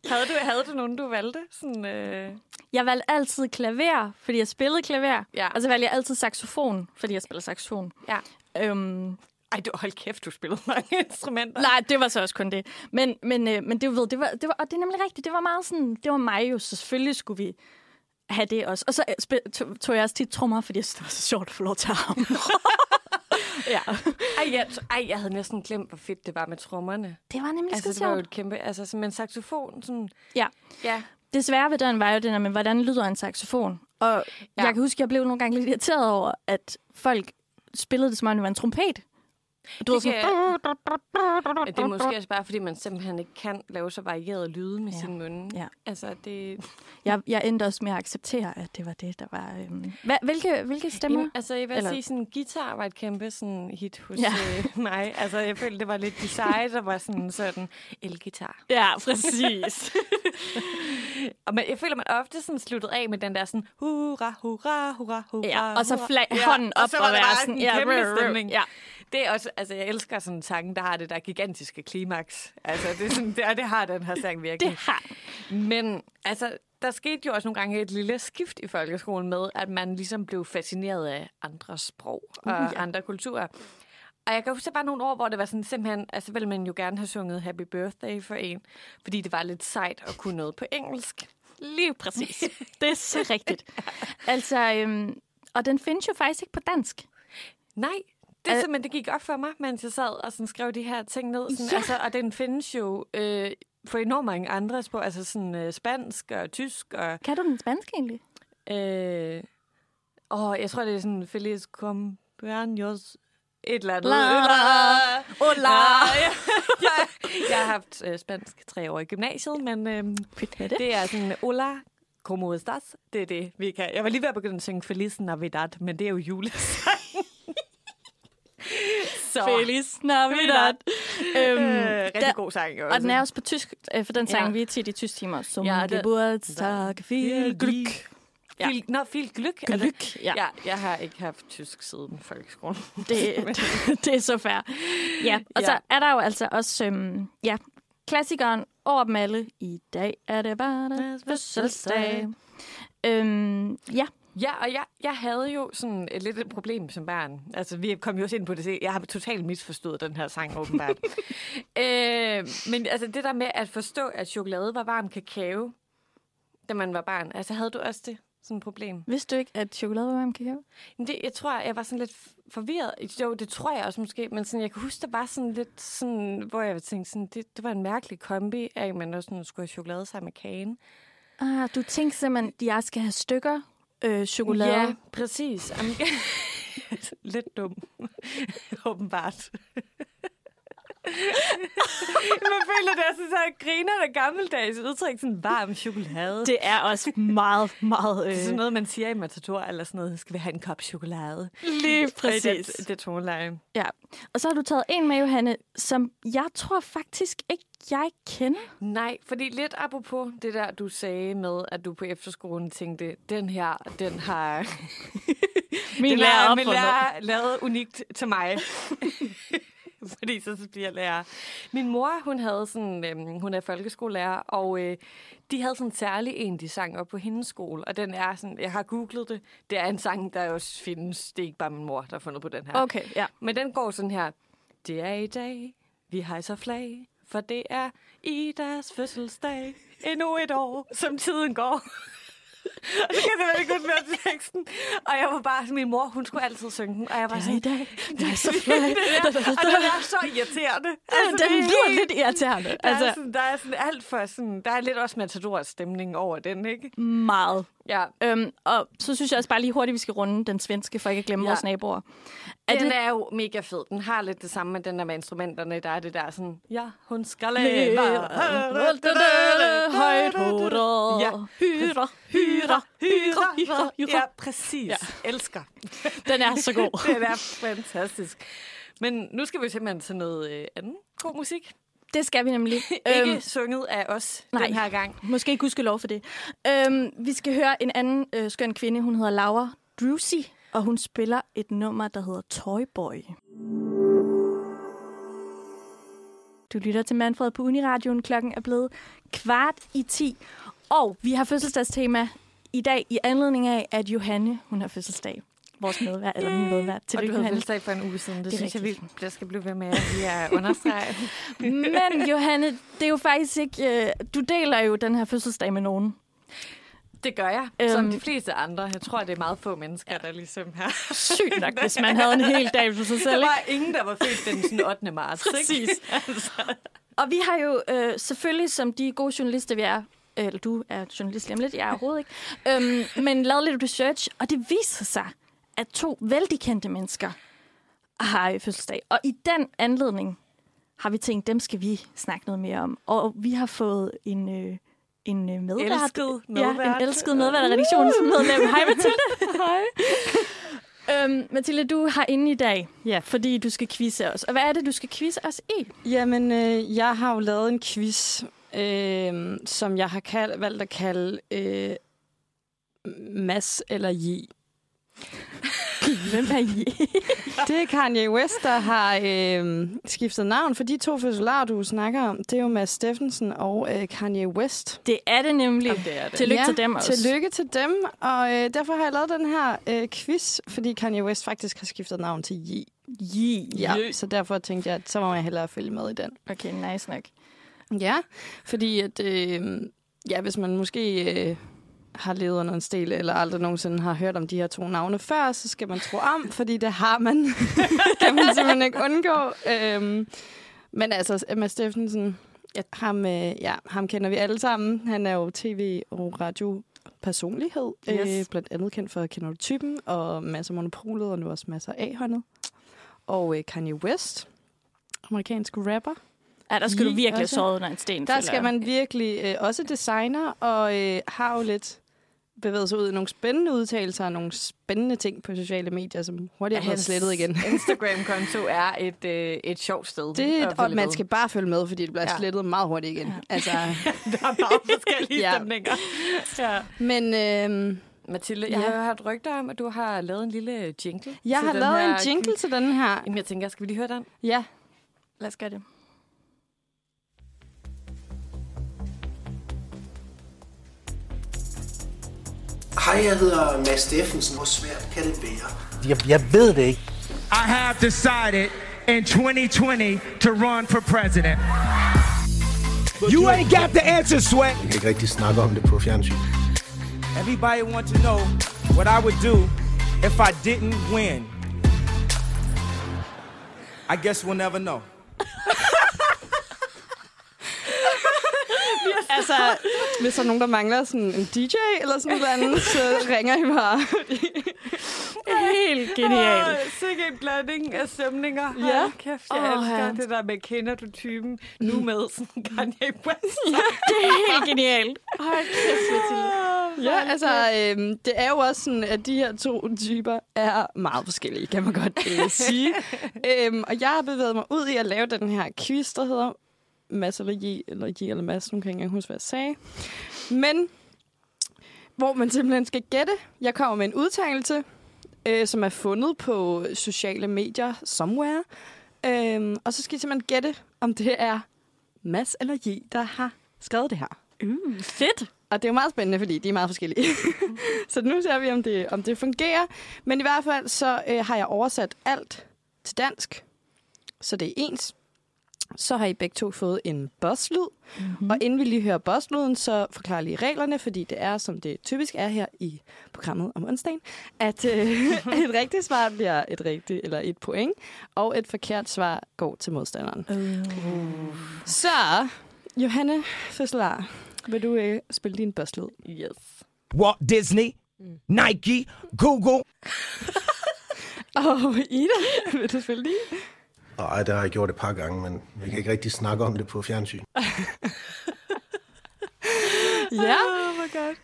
Havde du, havde du nogen, du valgte? Sådan, øh... Jeg valgte altid klaver, fordi jeg spillede klaver. Ja. Og så valgte jeg altid saxofon, fordi jeg spiller saxofon. Ja. Øhm, Ej, du, hold kæft, du spillede mange instrumenter. nej, det var så også kun det. Men, men, øh, men det, du ved, det, var, det var, og det er nemlig rigtigt. Det var meget sådan, det var mig jo, så selvfølgelig skulle vi have det også. Og så øh, tog, jeg også tit trommer, fordi jeg synes, det var så sjovt at få lov til at ja. Ej, jeg, ej, jeg havde næsten glemt, hvor fedt det var med trommerne. Det var nemlig Altså, altså, det var jo et kæmpe... Altså, som en saxofon, sådan... Ja. Ja. Det svære ved den var jo det der med, hvordan lyder en saxofon. Og ja. Jeg kan huske, at jeg blev nogle gange lidt irriteret over, at folk spillede det, som om det var en trompet. Du Det sådan, Men det er måske også bare, fordi man simpelthen ikke kan lave så varierede lyde med Ja. sin munde. Ja. Altså, det... jeg, jeg endte også med at acceptere, at det var det, der var... Øhm... Hva, hvilke, hvilke stemmer? Jamen, altså, jeg vil Eller- sige, sådan guitar var et kæmpe sådan, hit hos Ja. øh, mig. Altså, jeg følte, det var lidt de seje, der var sådan, sådan elgitar. Ja, præcis. Og man, jeg føler, man ofte sådan sluttede af med den der sådan, hurra, hurra, hurra, hurra, ja, og så flag, ja, hånden op og, så og, var der være sådan... Ja, stemning. Ja. Det er også, altså jeg elsker sådan en sang, der har det der gigantiske klimaks. Altså det, er sådan, det, og det har den her sang virkelig. Det har Men altså, der skete jo også nogle gange et lille skift i folkeskolen med, at man ligesom blev fascineret af andre sprog og Uh, ja. andre kulturer. Og jeg kan huske, der var nogle år, hvor det var sådan simpelthen, altså ville man jo gerne have sunget Happy Birthday for en, fordi det var lidt sejt at kunne noget på engelsk. Lige præcis. Det er så rigtigt. Altså, øhm, og den findes jo faktisk ikke på dansk. Nej, det er simpelthen, det gik op for mig, mens jeg sad og sådan skrev de her ting ned. Sådan, Ja. altså, og den findes jo øh, på enormt mange andre sprog, altså sådan øh, spansk og tysk og... Kan du den spanske egentlig? Øh, åh, jeg tror, det er sådan Feliz cumpleaños et eller andet. La, hola. jeg, jeg, jeg har haft øh, spansk tre år i gymnasiet, men øh, det. det er sådan, hola, como estás? Det er det, vi kan. Jeg var lige ved at begynde at synge Feliz Navidad, men det er jo julesang. Så. Feliz Navidad. øhm, Øh, rigtig der, god sang. jo og den er også på tysk, øh, for den sang Ja. vi tit i tysk timer. Som Ja, det- Geburtstag, viel Glück. Ja. Viel, nå, viel Glück. er det? Glück, ja. ja. Jeg har ikke haft tysk siden folkeskolen. Det, det er så fair. Ja, og så Ja. er der jo altså også, øhm, ja, klassikeren over dem alle. I dag er det bare fødselsdag. Øhm, ja, Ja, og jeg, jeg havde jo sådan et lidt et problem som barn. Altså, vi kom jo også ind på det. Jeg har totalt misforstået den her sang, åbenbart. øh, men altså, det der med at forstå, at chokolade var varm kakao, da man var barn. Altså, havde du også det? Sådan et problem? vidste du ikke, at chokolade var varm kakao? Det, jeg tror, jeg var sådan lidt forvirret. Jo, det tror jeg også måske, men sådan, jeg kan huske, der var sådan lidt sådan, hvor jeg tænkte, sådan, det, det var en mærkelig kombi at man også sådan, skulle have chokolade sammen med kagen. Ah, du tænkte simpelthen, at jeg skal have stykker øh, chokolade. Ja, præcis. Lidt dum, åbenbart. Man føler, det er sådan, så griner der gammeldags udtryk, sådan varm chokolade. Det er også meget, meget... Øh, Det er sådan noget, man siger i Matador, eller sådan noget, skal vi have en kop chokolade? lige præcis. Det, det toneleje. Ja. Og så har du taget en med, Johanne, som jeg tror faktisk ikke, jeg kender. Nej, fordi lidt apropos det der, du sagde med, at du på efterskolen tænkte, den her, den har, Min den lærer min lærer lavet unikt til mig. fordi så bliver jeg lærer. Min mor, hun havde sådan, øhm, hun er folkeskolelærer, og øh, de havde sådan særlig en, de sang op på hendes skole. Og den er sådan, jeg har googlet det, det er en sang, der også findes. Det er ikke bare min mor, der har fundet på den her. Okay, ja. Men den går sådan her. Det er i dag, vi hejser flag, for det er i deres fødselsdag. Endnu et år, som tiden går. og så kan det være godt med teksten. Og jeg var bare, min mor, hun skulle altid synge den. Og jeg var I sådan, dag, det er så flot. og den er så irriterende. Altså, Den det er lyder helt- lidt irriterende. Der, altså, er Altså, sådan, der er sådan alt for sådan, der er lidt også matador stemning over den, ikke? meget. Ja. Øhm, og så synes jeg også bare lige hurtigt, vi skal runde den svenske, for ikke at glemme ja. vores naboer. Er den det, er jo mega fed. Den har lidt det samme med den der med instrumenterne. Der er det der sådan, ja, hun skal Leve. Højt hovedet. Ja. Hyre, hyre, hyre, hyre, hyre. Ja, præcis. Ja. Elsker. Den er så god. Den er fantastisk. Men nu skal vi simpelthen til noget øh, andet god musik. Det skal vi nemlig. Ikke Øhm, sunget af os nej. den her gang. Måske ikke lov for det. Øhm, vi skal høre en anden øh, skøn kvinde. Hun hedder Laura Drusy, og hun spiller et nummer, der hedder Toyboy. Du lytter til Manfred på Uniradioen. Klokken er blevet kvart i 10. Og vi har fødselsdagstema i dag i anledning af, at Johanne hun har fødselsdag. Vores medvært, eller min medvært. Og Tillykke, du havde fødselsdag for en uge siden. Det, Det synes jeg, vi rigtigt. der skal blive ved med at understrege. Men Johanne, det er jo faktisk ikke... Øh, du deler jo den her fødselsdag med nogen. Det gør jeg, øhm, som de fleste andre. Jeg tror, det er meget få mennesker, der ligesom her. Sygt nok, hvis man havde en hel dag for sig selv. Der ikke? var ingen, der var født den sådan 8. marts. Præcis. Ikke? altså. Og vi har jo øh, selvfølgelig, som de gode journalister, vi er, øh, eller du er journalist lige om lidt, jeg er overhovedet ikke, øhm, men lavet lidt research, og det viser sig, at to vældig kendte mennesker har øh, fødselsdag. Og i den anledning har vi tænkt, dem skal vi snakke noget mere om. Og vi har fået en, øh, en øh, medvært. Elsket Ja, medvært. en elsket medvært af redaktionsmedlem. Hej Mathilde. Hej. Øhm, Mathilde, du har inde i dag, Ja. fordi du skal quizze os. Og hvad er det, du skal quizze os i? Jamen, øh, jeg har jo lavet en quiz, øh, som jeg har kald, valgt at kalde øh, Mads eller J. Hvem er I? Det er Kanye West, der har øh, skiftet navn, for de to fødselarer, du snakker om, det er jo Mads Steffensen og øh, Kanye West. Det er det nemlig. Jamen, det er det. Tillykke ja, til dem også. Tillykke til dem, og øh, derfor har jeg lavet den her øh, quiz, fordi Kanye West faktisk har skiftet navn til J. Yeah. Ja, så derfor tænkte jeg, at så må jeg hellere følge med i den. Okay, nice nok. Ja, fordi at, øh, ja, hvis man måske øh, har levet under en stil, eller aldrig nogensinde har hørt om de her to navne før, så skal man tro om, fordi det har man. kan man simpelthen ikke undgå. Øh, men altså, Emma Steffensen, ja, ham, øh, ja, ham kender vi alle sammen. Han er jo tv- og radio personlighed. Yes. Øh, blandt andet kendt for Kender du typen, og masser af Monopolet, og nu også masser af håndet. Og øh, Kanye West, amerikansk rapper. Ja, der skal du I virkelig også. sove under en sten. Der skal man virkelig øh, også designer, og øh, har jo lidt bevæget sig ud i nogle spændende udtalelser og nogle spændende ting på sociale medier, som hurtigt Hans slettet igen. Instagram-konto er et, øh, et sjovt sted. Det, at og man med. skal bare følge med, fordi det bliver Ja. slettet meget hurtigt igen. Ja. Altså, Der er meget forskellige Ja. stemninger. Ja. men øh, Mathilde, jeg Ja. har hørt rygter om, at du har lavet en lille jingle. jeg har lavet her en jingle til den her. Jamen, jeg tænker, skal vi lige høre den? Ja, Lad os gøre det. Hej, jeg hedder Mads Steffensen. Hvor svært kan det være? Jeg, jeg ved det ikke. I have decided in 2020 to run for president. You ain't got the answer, Sweat. Jeg kan ikke rigtig snakke om det på fjernsyn. Everybody want to know what I would do if I didn't win. I guess we'll never know. altså, hvis der er nogen, der mangler sådan en DJ eller sådan noget andet, så ringer I bare. Helt genialt. Åh, Sikke en blanding af stemninger. Ja. Ja. Kæft, jeg Åh, oh, elsker ja. det der med, kender du typen nu med sådan Kanye West. Det er helt genialt. Hold kæft, Mathilde. Ja, altså, øhm, det er jo også sådan, at de her to typer er meget forskellige, kan man godt øh, sige. øhm, og jeg har bevæget mig ud i at lave den her quiz, der hedder Mads eller J, eller J eller Mads, nu kan jeg ikke engang huske, hvad jeg sagde. Men, hvor man simpelthen skal gætte. Jeg kommer med en udtalelse, øh, som er fundet på sociale medier somewhere. Øhm, og så skal I simpelthen gætte, om det er Mads eller J, der har skrevet det her. Uh, fedt. Og det er jo meget spændende, fordi de er meget forskellige. så nu ser vi, om det, om det fungerer. Men i hvert fald så øh, har jeg oversat alt til dansk, så det er ens. Så har I begge to fået en bosslyd. Mm-hmm. Og inden vi lige hører bosslyden, så forklarer jeg lige reglerne, fordi det er, som det typisk er her i programmet om onsdagen, at øh, et rigtigt svar bliver et rigtigt eller et point, og et forkert svar går til modstanderen. Uh. Så, Johanne Føsselar, vil du øh, spille din bosslyd? Yes. Walt Disney, Nike, Google. Og Ida, vil du spille din? Nej, det har jeg gjort et par gange, men vi kan ikke rigtig snakke om det på fjernsyn. Ja. Oh my god.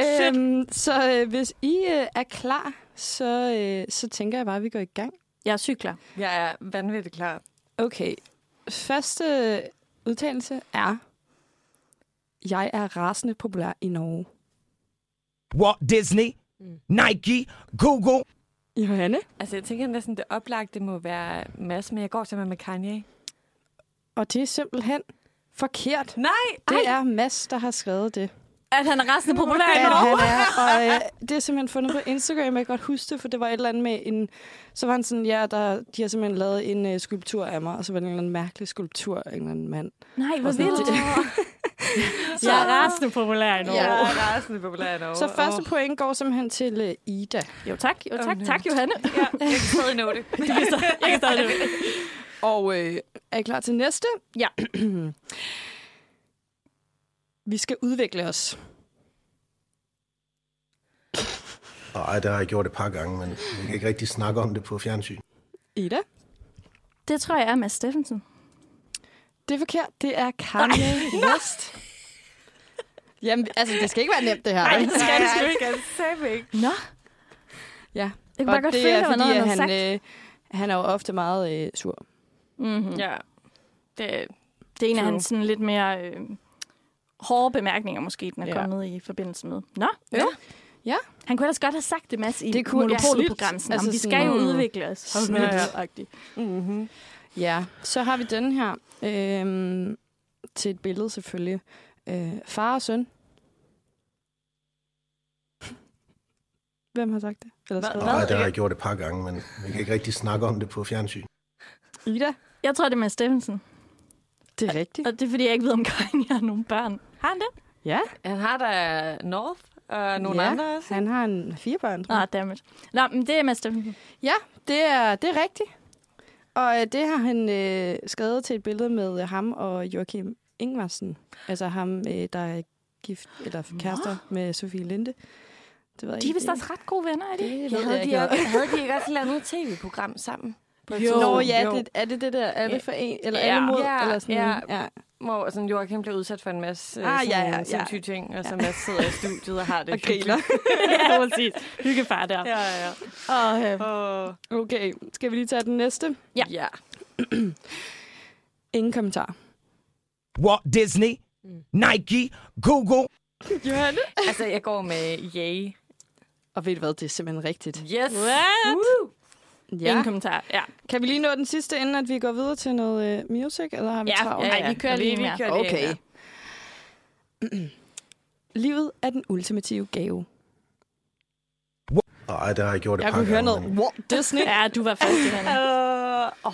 Øhm, så øh, hvis I øh, er klar, så, øh, så tænker jeg bare, at vi går i gang. Jeg er sygt klar. Jeg er vanvittigt klar. Okay. Første udtalelse er, jeg er rasende populær i Norge. Walt Disney, Nike, Google. Johanne? Altså, jeg tænker næsten, det oplagte må være Mads, men jeg går simpelthen med Kanye. Og det er simpelthen forkert. Nej! Det er Mads, der har skrevet det. At han er resten populær i Norge. han er, og øh, det er simpelthen fundet på Instagram. Jeg kan godt huske det, for det var et eller andet med en... Så var han sådan, ja, der, de har simpelthen lavet en øh, skulptur af mig, og så var det en eller anden mærkelig skulptur af en eller anden mand. Nej, hvor vildt. det- Jeg er resten populær i Norge. Jeg Ja. er rasende populær i Norge. Så første point går simpelthen til øh, Ida. Jo tak, jo tak, Okay. tak Johanne. Ja, jeg kan stadig nå det. Jeg kan stadig det. Og øh, er I klar til næste? Ja. Vi skal udvikle os. Nej, det har jeg gjort et par gange, men vi kan ikke rigtig snakke om det på fjernsyn. Ida? Det tror jeg er Mads Steffensen. Det er forkert. Det er Kanye West. Jamen, altså, det skal ikke være nemt, det her. Nej, det skal det ikke. skal det ikke. Nå, Ja. jeg kan Og bare godt det føle, er at der var noget, han han, sagt. øh, han er jo ofte meget øh, sur. Mm-hmm. Ja. Det, Det er en af hans sådan lidt mere øh, hårde bemærkninger, måske, den er Ja. kommet i forbindelse med. Nå, Ja. ja. Ja. Han kunne ellers godt have sagt det, Mads, i Det kunne- Monopolprogram. absolut. Altså, Altså vi skal jo udvikle os. Ja, ja. ja. mm-hmm. Ja, så har vi den her. Øhm, til et billede selvfølgelig. Øh, far og søn. Hvem har sagt det? Eller Hvad? Nej, det har jeg gjort et par gange, men vi kan ikke rigtig snakke om det på fjernsyn. Ida? Jeg tror, det er Mads Steffensen. Det er rigtigt. Og det er, fordi jeg ikke ved, om Kanye har nogle børn. Har han det? Ja, Han har da North og nogle Ja, andre også. han har en fire børn. tror jeg. Ah, dammit. Nå, men det er Mads Steffensen. Ja, det er, det er rigtigt. Og øh, det har han øh, skrevet til et billede med øh, ham og Joachim Ingvarsen. Altså ham, øh, der er gift, eller kærester med Sofie Linde. Det ved De er ikke. vist også ret gode venner, er de? Det Ja, ved jeg havde, ikke. de også, havde de ikke også et eller andet tv-program sammen? På Jo. Nå ja, det, er det det der alle for en, eller Ja. alle mod, Ja, eller sådan ja. ja. Hvor sådan, Joachim blev udsat for en masse Ah, ah, ja, ja, ja, ja, ja. ting, og så Mads sidder i studiet og har det og griner. ja, præcis. Hyggefar der. Ja, ja. Og, øh, Oh. Okay, skal vi lige tage den næste? Ja. ja. Ingen kommentar. Walt Disney, Nike, Google. Johanne? Altså, jeg går med yay. Og ved du hvad, det er simpelthen rigtigt. Yes! What? Woo! Ja. Ingen kommentar. Ja, Kan vi lige nå den sidste, inden at vi går videre til noget uh, music, eller har vi ja, travlt? ja, vi kører lige mere. kører Okay. Livet er den ultimative gave. Nej, det har jeg gjort et Jeg par kunne høre gange. noget Walt Disney. Ja, du var først, Johanne. Øh, åh,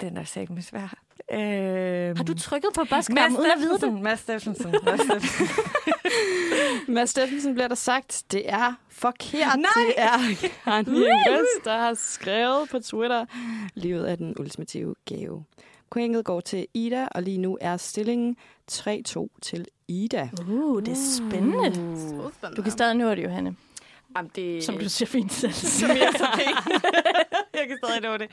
den er sæt svær. Øhm, Har du trykket på boskram uden at vide det? Steffensen. Mads Steffensen. Mads Steffensen. Mads Steffensen bliver der sagt, det er forkert. Nej! Det er Kanye West, der har skrevet på Twitter, livet er den ultimative gave. Pointet går til Ida, og lige nu er stillingen 3-2 til Ida. Uh, det er spændende. Du kan stadig nå det, Johanne. Jamen, det... Som du siger fint selv. Som jeg så fint. jeg kan stadig nå det.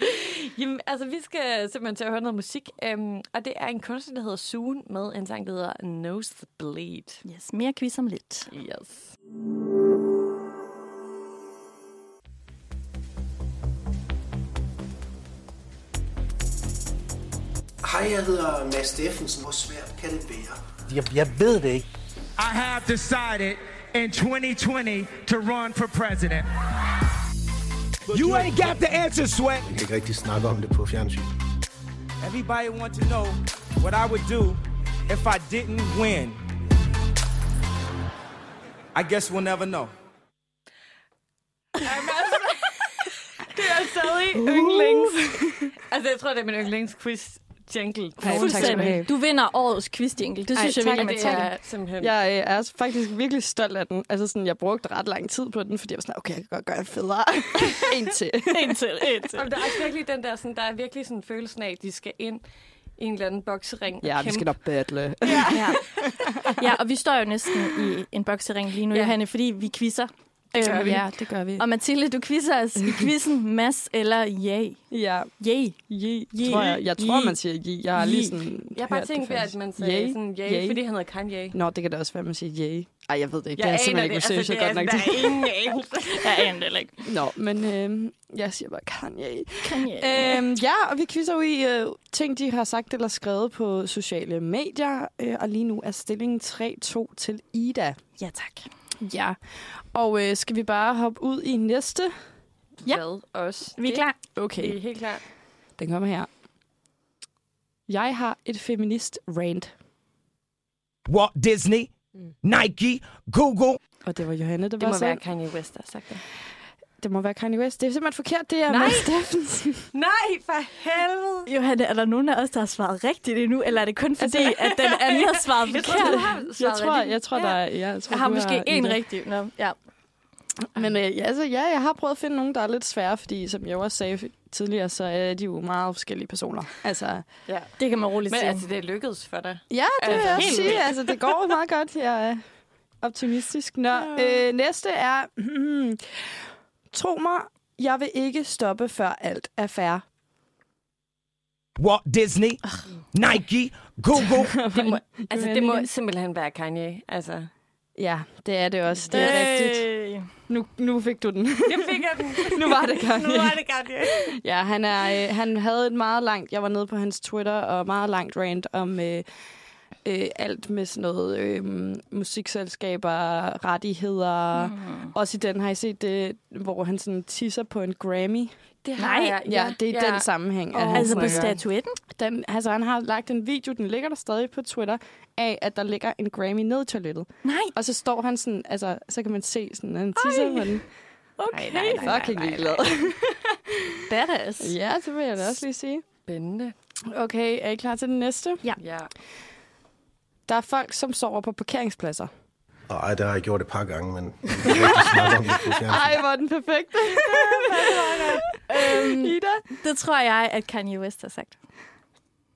Jamen, altså, vi skal simpelthen til at høre noget musik. Um, og det er en kunstner, der hedder Soon, med en sang, der hedder Nose the Bleed. Yes, mere quiz om lidt. Yes. Hej, jeg hedder Mads Steffensen. Hvor svært kan det være? Jeg, jeg ved det ikke. I have decided in 2020 to run for president. You ain't got the answer, Sweat. Vi kan ikke rigtig snakke om det på fjernsyn. Everybody want to know what I would do if I didn't win. I guess we'll never know. Det er stadig yndlings. altså, jeg tror, det er min yndlingsquiz jingle. Ej, Fuldstændig. Du vinder årets quiz-jingle. Det synes Ej, jeg virkelig, det man er simpelthen... Jeg øh, er faktisk virkelig stolt af den. Altså sådan, jeg brugte ret lang tid på den, fordi jeg var sådan, okay, jeg kan godt gøre det federe. en til. En til, en til. Og der er virkelig den der, sådan, der er virkelig sådan følelsen af, at de skal ind i en eller anden boksering. Ja, vi skal nok battle. Ja. ja, og vi står jo næsten i en boksering lige nu, Ja. ja. Johanne, fordi vi quizzer. Det gør Øhm, vi. Ja, det gør vi. Og Mathilde, du quizzer os i quizzen Mads eller Yay. Ja, Yay. je, Je. tror jeg. Jeg tror, Je. man siger je. Jeg har lige sådan Jeg har bare tænkt ved, at man sagde Yay. sådan, yay, Yay. fordi han hedder Kanye. Nå, det kan da også være, at man siger je. Ej, jeg ved det ikke. Jeg det er simpelthen ikke det. researchet Altså, godt nok det til. er, der er ingen. Jeg aner det ikke. Nå, men øh, jeg siger bare Kanye. Kanye. Øhm, ja, og vi quizzer jo i øh, ting, de har sagt eller skrevet på sociale medier. Øh, og lige nu er stillingen 3-2 til Ida. Ja, tak. Ja, og øh, skal vi bare hoppe ud i næste? Ja. Hvad også? Vi er klar. Vi Okay, er helt klar. den kommer her. Jeg har et feminist rant. Walt Disney, Nike, Google. Og det var Johanne, der Det var må så. være Kanye West, der har sagt det. Det må være Kanye West. Det er simpelthen forkert. Det er Nej. Mads Steffensen. Nej, for helvede! Johanne, er der nogen af os, der har svaret rigtigt endnu, eller er det kun fordi, at den anden har svaret Jeg forkert? tror, du har Jeg tror, jeg tror, der er... Ja, jeg, tror, Jeg har måske en Ida. rigtig. Nå, ja. Men øh, ja, altså, ja, jeg har prøvet at finde nogen, der er lidt svære, fordi som jeg også sagde tidligere, så er de jo meget forskellige personer. Altså, Ja. Det kan man roligt Men sige. altså, det er lykkedes for dig. ja, det vil Altså, jeg også helt sige. Altså, det går meget godt. Jeg er optimistisk. Nå, øh, næste er... tro mig, jeg vil ikke stoppe, før alt er fair. Walt Disney, Nike, Google. Det må, altså, det må simpelthen være Kanye. Altså, Ja, det er det også. Det er rigtigt. Øh, Nu, nu fik du den. jeg fik jeg den. nu var det Kanye. nu var det Kanye. Ja, han, er, øh, han havde et meget langt, jeg var nede på hans Twitter, og meget langt rant om øh, øh, alt med sådan noget øh, musikselskaber, rettigheder. Mm. Også i den har I set det, hvor han sådan tisser på en Grammy. Det har Nej, jeg. Ja, det er i den sammenhæng. Åh, han altså på my God. statuetten? den, altså, han har lagt en video, den ligger der stadig på Twitter, af at der ligger en Grammy ned i toilettet. Nej. Og så står han sådan, altså, så kan man se sådan, at han tisser på den. Okay. Nej, nej, nej, Fucking nej, ligeglad. Badass. Ja, det vil jeg da også lige sige. Spændende. Okay, er I klar til den næste? Ja. Der er folk, som sover på parkeringspladser. Ej, det har jeg gjort et par gange, men. Ej, hvor er den perfekt. øhm, Ida? Det tror jeg, at Kanye West har sagt.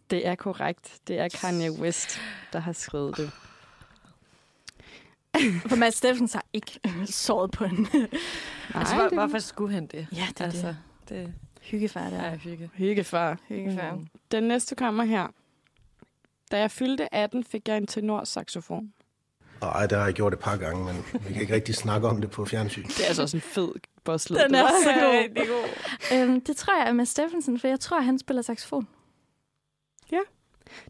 Det er korrekt. Det er Kanye West, der har skrevet det. For Mads Steffens har ikke såret på en Nej, Altså, hvor, det hvorfor skulle han det? Ja, det er altså, det. det hyggefar der. er hygge. hyggefar. Hyggefar. Mm. Den næste kommer her. Da jeg fyldte 18, fik jeg en tenorsaxofon. Ej, det har jeg gjort et par gange, men vi kan ikke rigtig snakke om det på fjernsyn. Det er altså også en fed bossled. Den er så god. Det god. Øhm, det tror jeg er Mads Steffensen, for jeg tror, han spiller saxofon.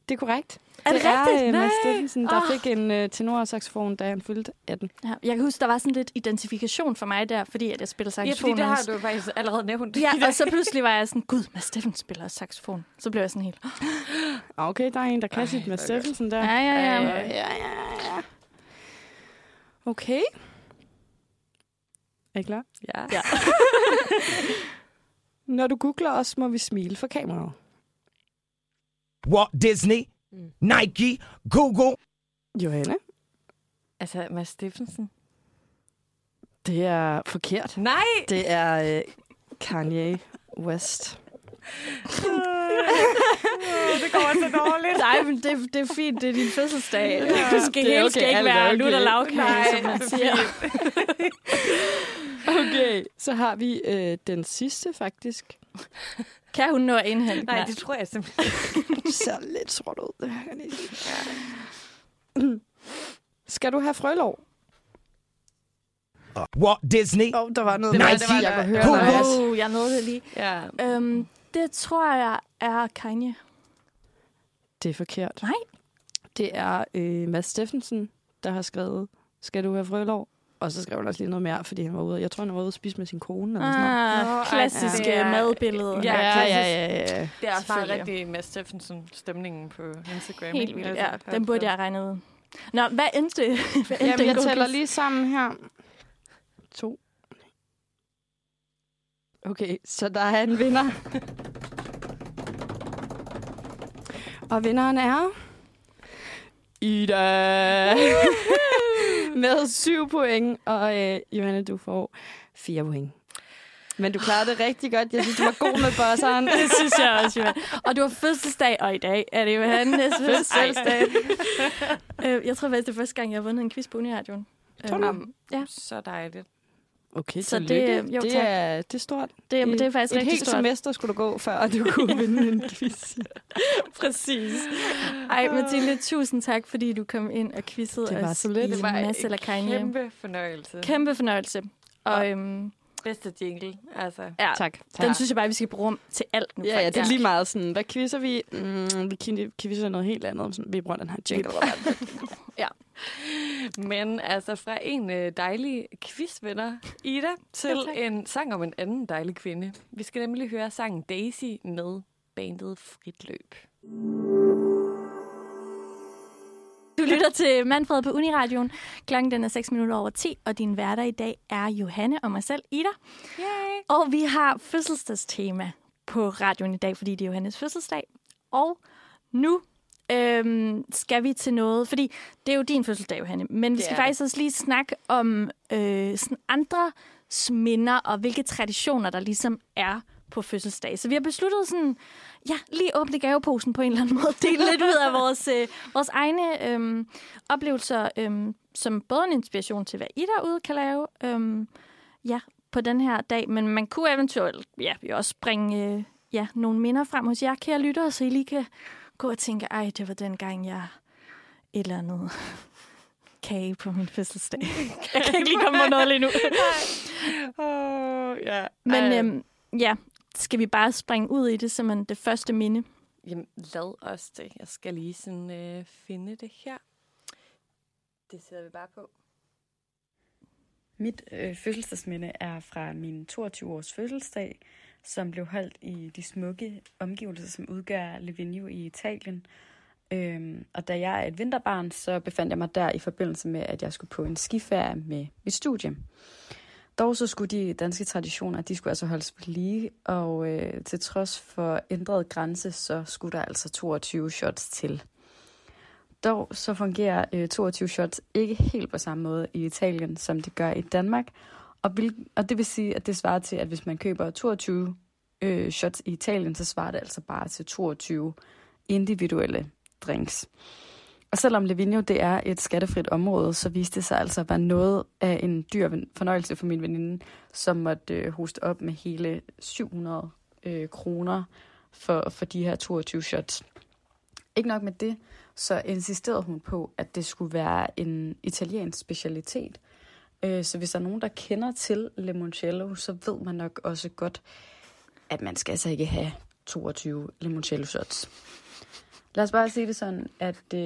Det er korrekt. Er det rigtigt? er Nej. Mads Steffensen, der Åh. fik en uh, tenorsaxofon, da han fyldte 18. Ja, jeg kan huske, der var sådan lidt identifikation for mig der, fordi at jeg spiller Ja, saxofon. fordi det har du faktisk allerede nævnt. Ja, og så pludselig var jeg sådan, gud, Mads Steffensen spiller saxofon. Så blev jeg sådan helt, Okay, der er en, der kan sit Mads. Steffensen der. ja, ja, ja. Ja, ja, ja, ja. Okay. Er I klar? Ja. Ja. Når du googler os, må vi smile for kameraet. Walt Disney, Nike, Google. Johanne? Altså, Mads Steffensen. Det er forkert. Nej! Det er øh, Kanye West. det går så dårligt. Nej, men det, det er fint, det er din fødselsdag. Ja, du skal det er hele okay, skal ikke være okay. lutter lavkage, Nej, som man er siger. Okay, så har vi øh, den sidste faktisk. Kan hun nå at indhente? Nej, det tror jeg simpelthen. Det ser lidt sort ud. Det her kan jeg sige. Skal du have frølov? Walt Disney. Åh, oh, der var noget. Det var- med- det var- jeg kunne høre was- Oh, jeg nåede det lige. Ja. Øhm, det tror jeg er Kanye. Det er forkert. Nej. Det er øh, Mads Steffensen, der har skrevet, skal du have frølov? Og så skrev han også lige noget mere, fordi han var ude. Jeg tror, han var ude at spise med sin kone. Eller sådan noget. Ah, ej, klassiske det er- madbilleder. Ja, ja, ja, ja, ja. Det er bare rigtig Mads Steffensen-stemningen på Instagram. Helt vildt, ja. Den burde jeg regne ud. Nå, hvad endte, hvad endte Jamen, jeg tæller lige sammen her. To. Okay, så der er en vinder. Og vinderen er... Ida! Med syv point. Og øh, Johanne, du får fire point. Men du klarede det rigtig godt. Jeg synes, du var god med bosseren. Det synes jeg også, Johan. Og du har fødselsdag, og i dag er det Johannes fødselsdag. øh, jeg tror faktisk, det er første gang, jeg har vundet en quiz på Uniradioen. Tror du? Øhm, ja, Så dejligt. Okay, Så det- det, jo, det, tak. er, det er stort. det, det er faktisk Et rigtig helt stort. semester skulle du gå, før du kunne vinde en quiz. Præcis. Ej, Mathilde, tusind tak, fordi du kom ind og quizzede Det var os så lidt. i Det var en. Kæmpe, fornøjelse. Kæmpe fornøjelse. Og øhm, Bedste jingle, altså. ja, Tak. den synes jeg bare, vi skal bruge til alt nu. Ja, ja, det er faktisk. lige meget sådan, hvad quizzer vi? Mm, vi quizzer noget helt andet. Sådan, vi bruger den her jingle. Men altså fra en øh, dejlig quizvinder, Ida, til tak. en sang om en anden dejlig kvinde. Vi skal nemlig høre sangen Daisy med bandet Frit Løb. Du lytter til Manfred på Uniradioen. Klokken den er 6 minutter over 10, og din værter i dag er Johanne og mig selv, Ida. Yay! Og vi har fødselsdagstema på radioen i dag, fordi det er Johannes fødselsdag. Og nu øhm, skal vi til noget, fordi det er jo din fødselsdag, Johanne, men vi Det skal er faktisk også lige snakke om øh, sådan andre minder og hvilke traditioner, der ligesom er på fødselsdag. Så vi har besluttet sådan, ja, lige åbne gaveposen på en eller anden måde. Dele lidt ud af vores, øh, vores egne øh, oplevelser, øh, som både en inspiration til, hvad I derude kan lave, øh, ja, på den her dag. Men man kunne eventuelt, ja, vi også bringe øh, ja, nogle minder frem hos jer, kære lyttere, så I lige kan gå og tænke, ej, det var den gang, jeg et eller andet kage på min fødselsdag. jeg kan ikke lige komme på noget lige nu. Oh, ja. Men øhm, ja, skal vi bare springe ud i det, som det første minde? Jamen, lad os det. Jeg skal lige sådan øh, finde det her. Det sætter vi bare på. Mit øh, fødselsdagsminde er fra min 22-års fødselsdag, som blev holdt i de smukke omgivelser, som udgør Livigno i Italien. Øhm, og da jeg er et vinterbarn, så befandt jeg mig der i forbindelse med, at jeg skulle på en skiferie med mit studie. Dog så skulle de danske traditioner, de skulle altså holdes ved lige, og øh, til trods for ændret grænse, så skulle der altså 22 shots til. Dog så fungerer øh, 22 shots ikke helt på samme måde i Italien, som det gør i Danmark. Og, vil, og det vil sige, at det svarer til, at hvis man køber 22 øh, shots i Italien, så svarer det altså bare til 22 individuelle drinks. Og selvom Levinio det er et skattefrit område, så viste det sig altså at være noget af en dyr fornøjelse for min veninde, som måtte øh, hoste op med hele 700 øh, kroner for, for de her 22 shots. Ikke nok med det, så insisterede hun på, at det skulle være en italiensk specialitet. Øh, så hvis der er nogen, der kender til limoncello, så ved man nok også godt, at man skal altså ikke have 22 limoncello shots. Lad os bare sige det sådan, at øh,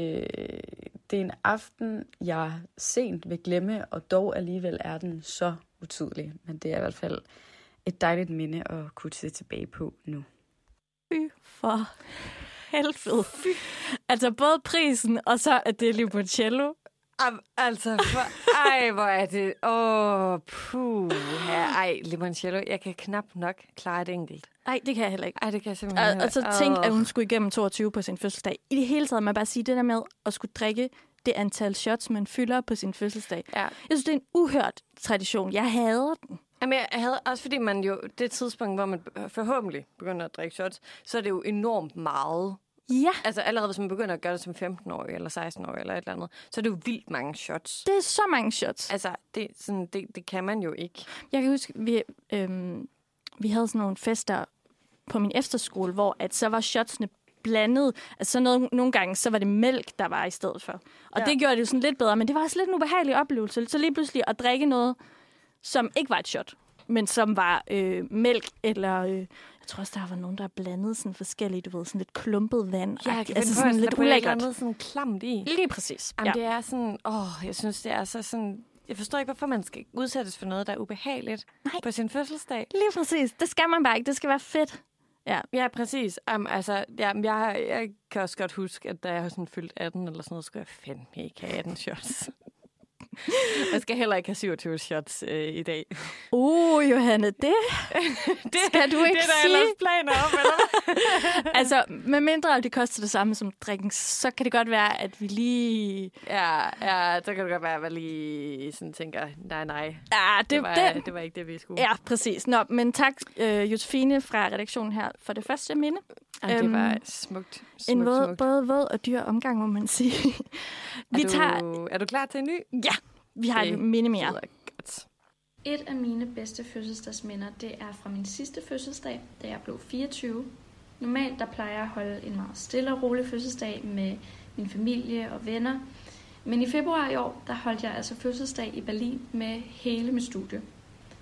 det er en aften, jeg sent vil glemme, og dog alligevel er den så utydelig. Men det er i hvert fald et dejligt minde at kunne se tilbage på nu. Fy for helvede. Fy. Altså både prisen, og så at det er limoncello. Am, altså, for, ej, hvor er det... Åh, oh, puh. Ja, ej, limoncello. Jeg kan knap nok klare et enkelt. Nej, det kan jeg heller ikke. Ej, det kan jeg simpelthen Og, og så Åh. tænk, at hun skulle igennem 22 på sin fødselsdag. I det hele taget, man bare sige det der med at skulle drikke det antal shots, man fylder på sin fødselsdag. Ja. Jeg synes, det er en uhørt tradition. Jeg hader den. Jamen, jeg havde også fordi man jo, det tidspunkt, hvor man forhåbentlig begynder at drikke shots, så er det jo enormt meget Ja, Altså allerede hvis man begynder at gøre det som 15-årig eller 16-årig eller et eller andet, så er det jo vildt mange shots. det er så mange shots. Altså, det, sådan, det, det kan man jo ikke. Jeg kan huske, vi, øhm, vi havde sådan nogle fester på min efterskole, hvor at så var shotsene blandet. Altså så noget, nogle gange, så var det mælk, der var i stedet for. Og Ja. det gjorde det jo sådan lidt bedre, men det var også lidt en ubehagelig oplevelse. Så lige pludselig at drikke noget, som ikke var et shot, men som var øh, mælk eller... Øh, jeg tror også, der var nogen, der blandede sådan forskellige, du ved, sådan lidt klumpet vand. Ja, altså sådan at lidt der er ulækkert. andet sådan klamt i. Lige præcis. Jamen, ja. det er sådan, åh, jeg synes, det er så sådan, jeg forstår ikke, hvorfor man skal udsættes for noget, der er ubehageligt Nej. på sin fødselsdag. Lige præcis. Det skal man bare ikke. Det skal være fedt. Ja. Ja, præcis. Um, altså, ja, jeg, jeg kan også godt huske, at da jeg har sådan fyldt 18 eller sådan noget, skulle jeg fandme ikke have 18 shots. jeg skal heller ikke have 27 shots øh, i dag. Uh, Johanne, det Det, skal du ikke det er der sige. ellers planer om, eller altså, med mindre det koster det samme som drikken, så kan det godt være, at vi lige... Ja, ja, så kan det godt være, at jeg lige sådan tænker, nej, nej, Ja, det, det, var, det, det var ikke det, vi skulle. Ja, præcis. Nå, men tak, øh, Josefine fra redaktionen her, for det første minde. Ej, det Øhm, var smukt, En smukt, våd, smukt. både våd og dyr omgang, må man sige. vi, er, tager, du, er du klar til en ny? ja, vi har Det et minde mere. godt. Et af mine bedste fødselsdagsminder, det er fra min sidste fødselsdag, da jeg blev 24. Normalt der plejer jeg at holde en meget stille og rolig fødselsdag med min familie og venner. Men i februar i år, der holdt jeg altså fødselsdag i Berlin med hele mit studie.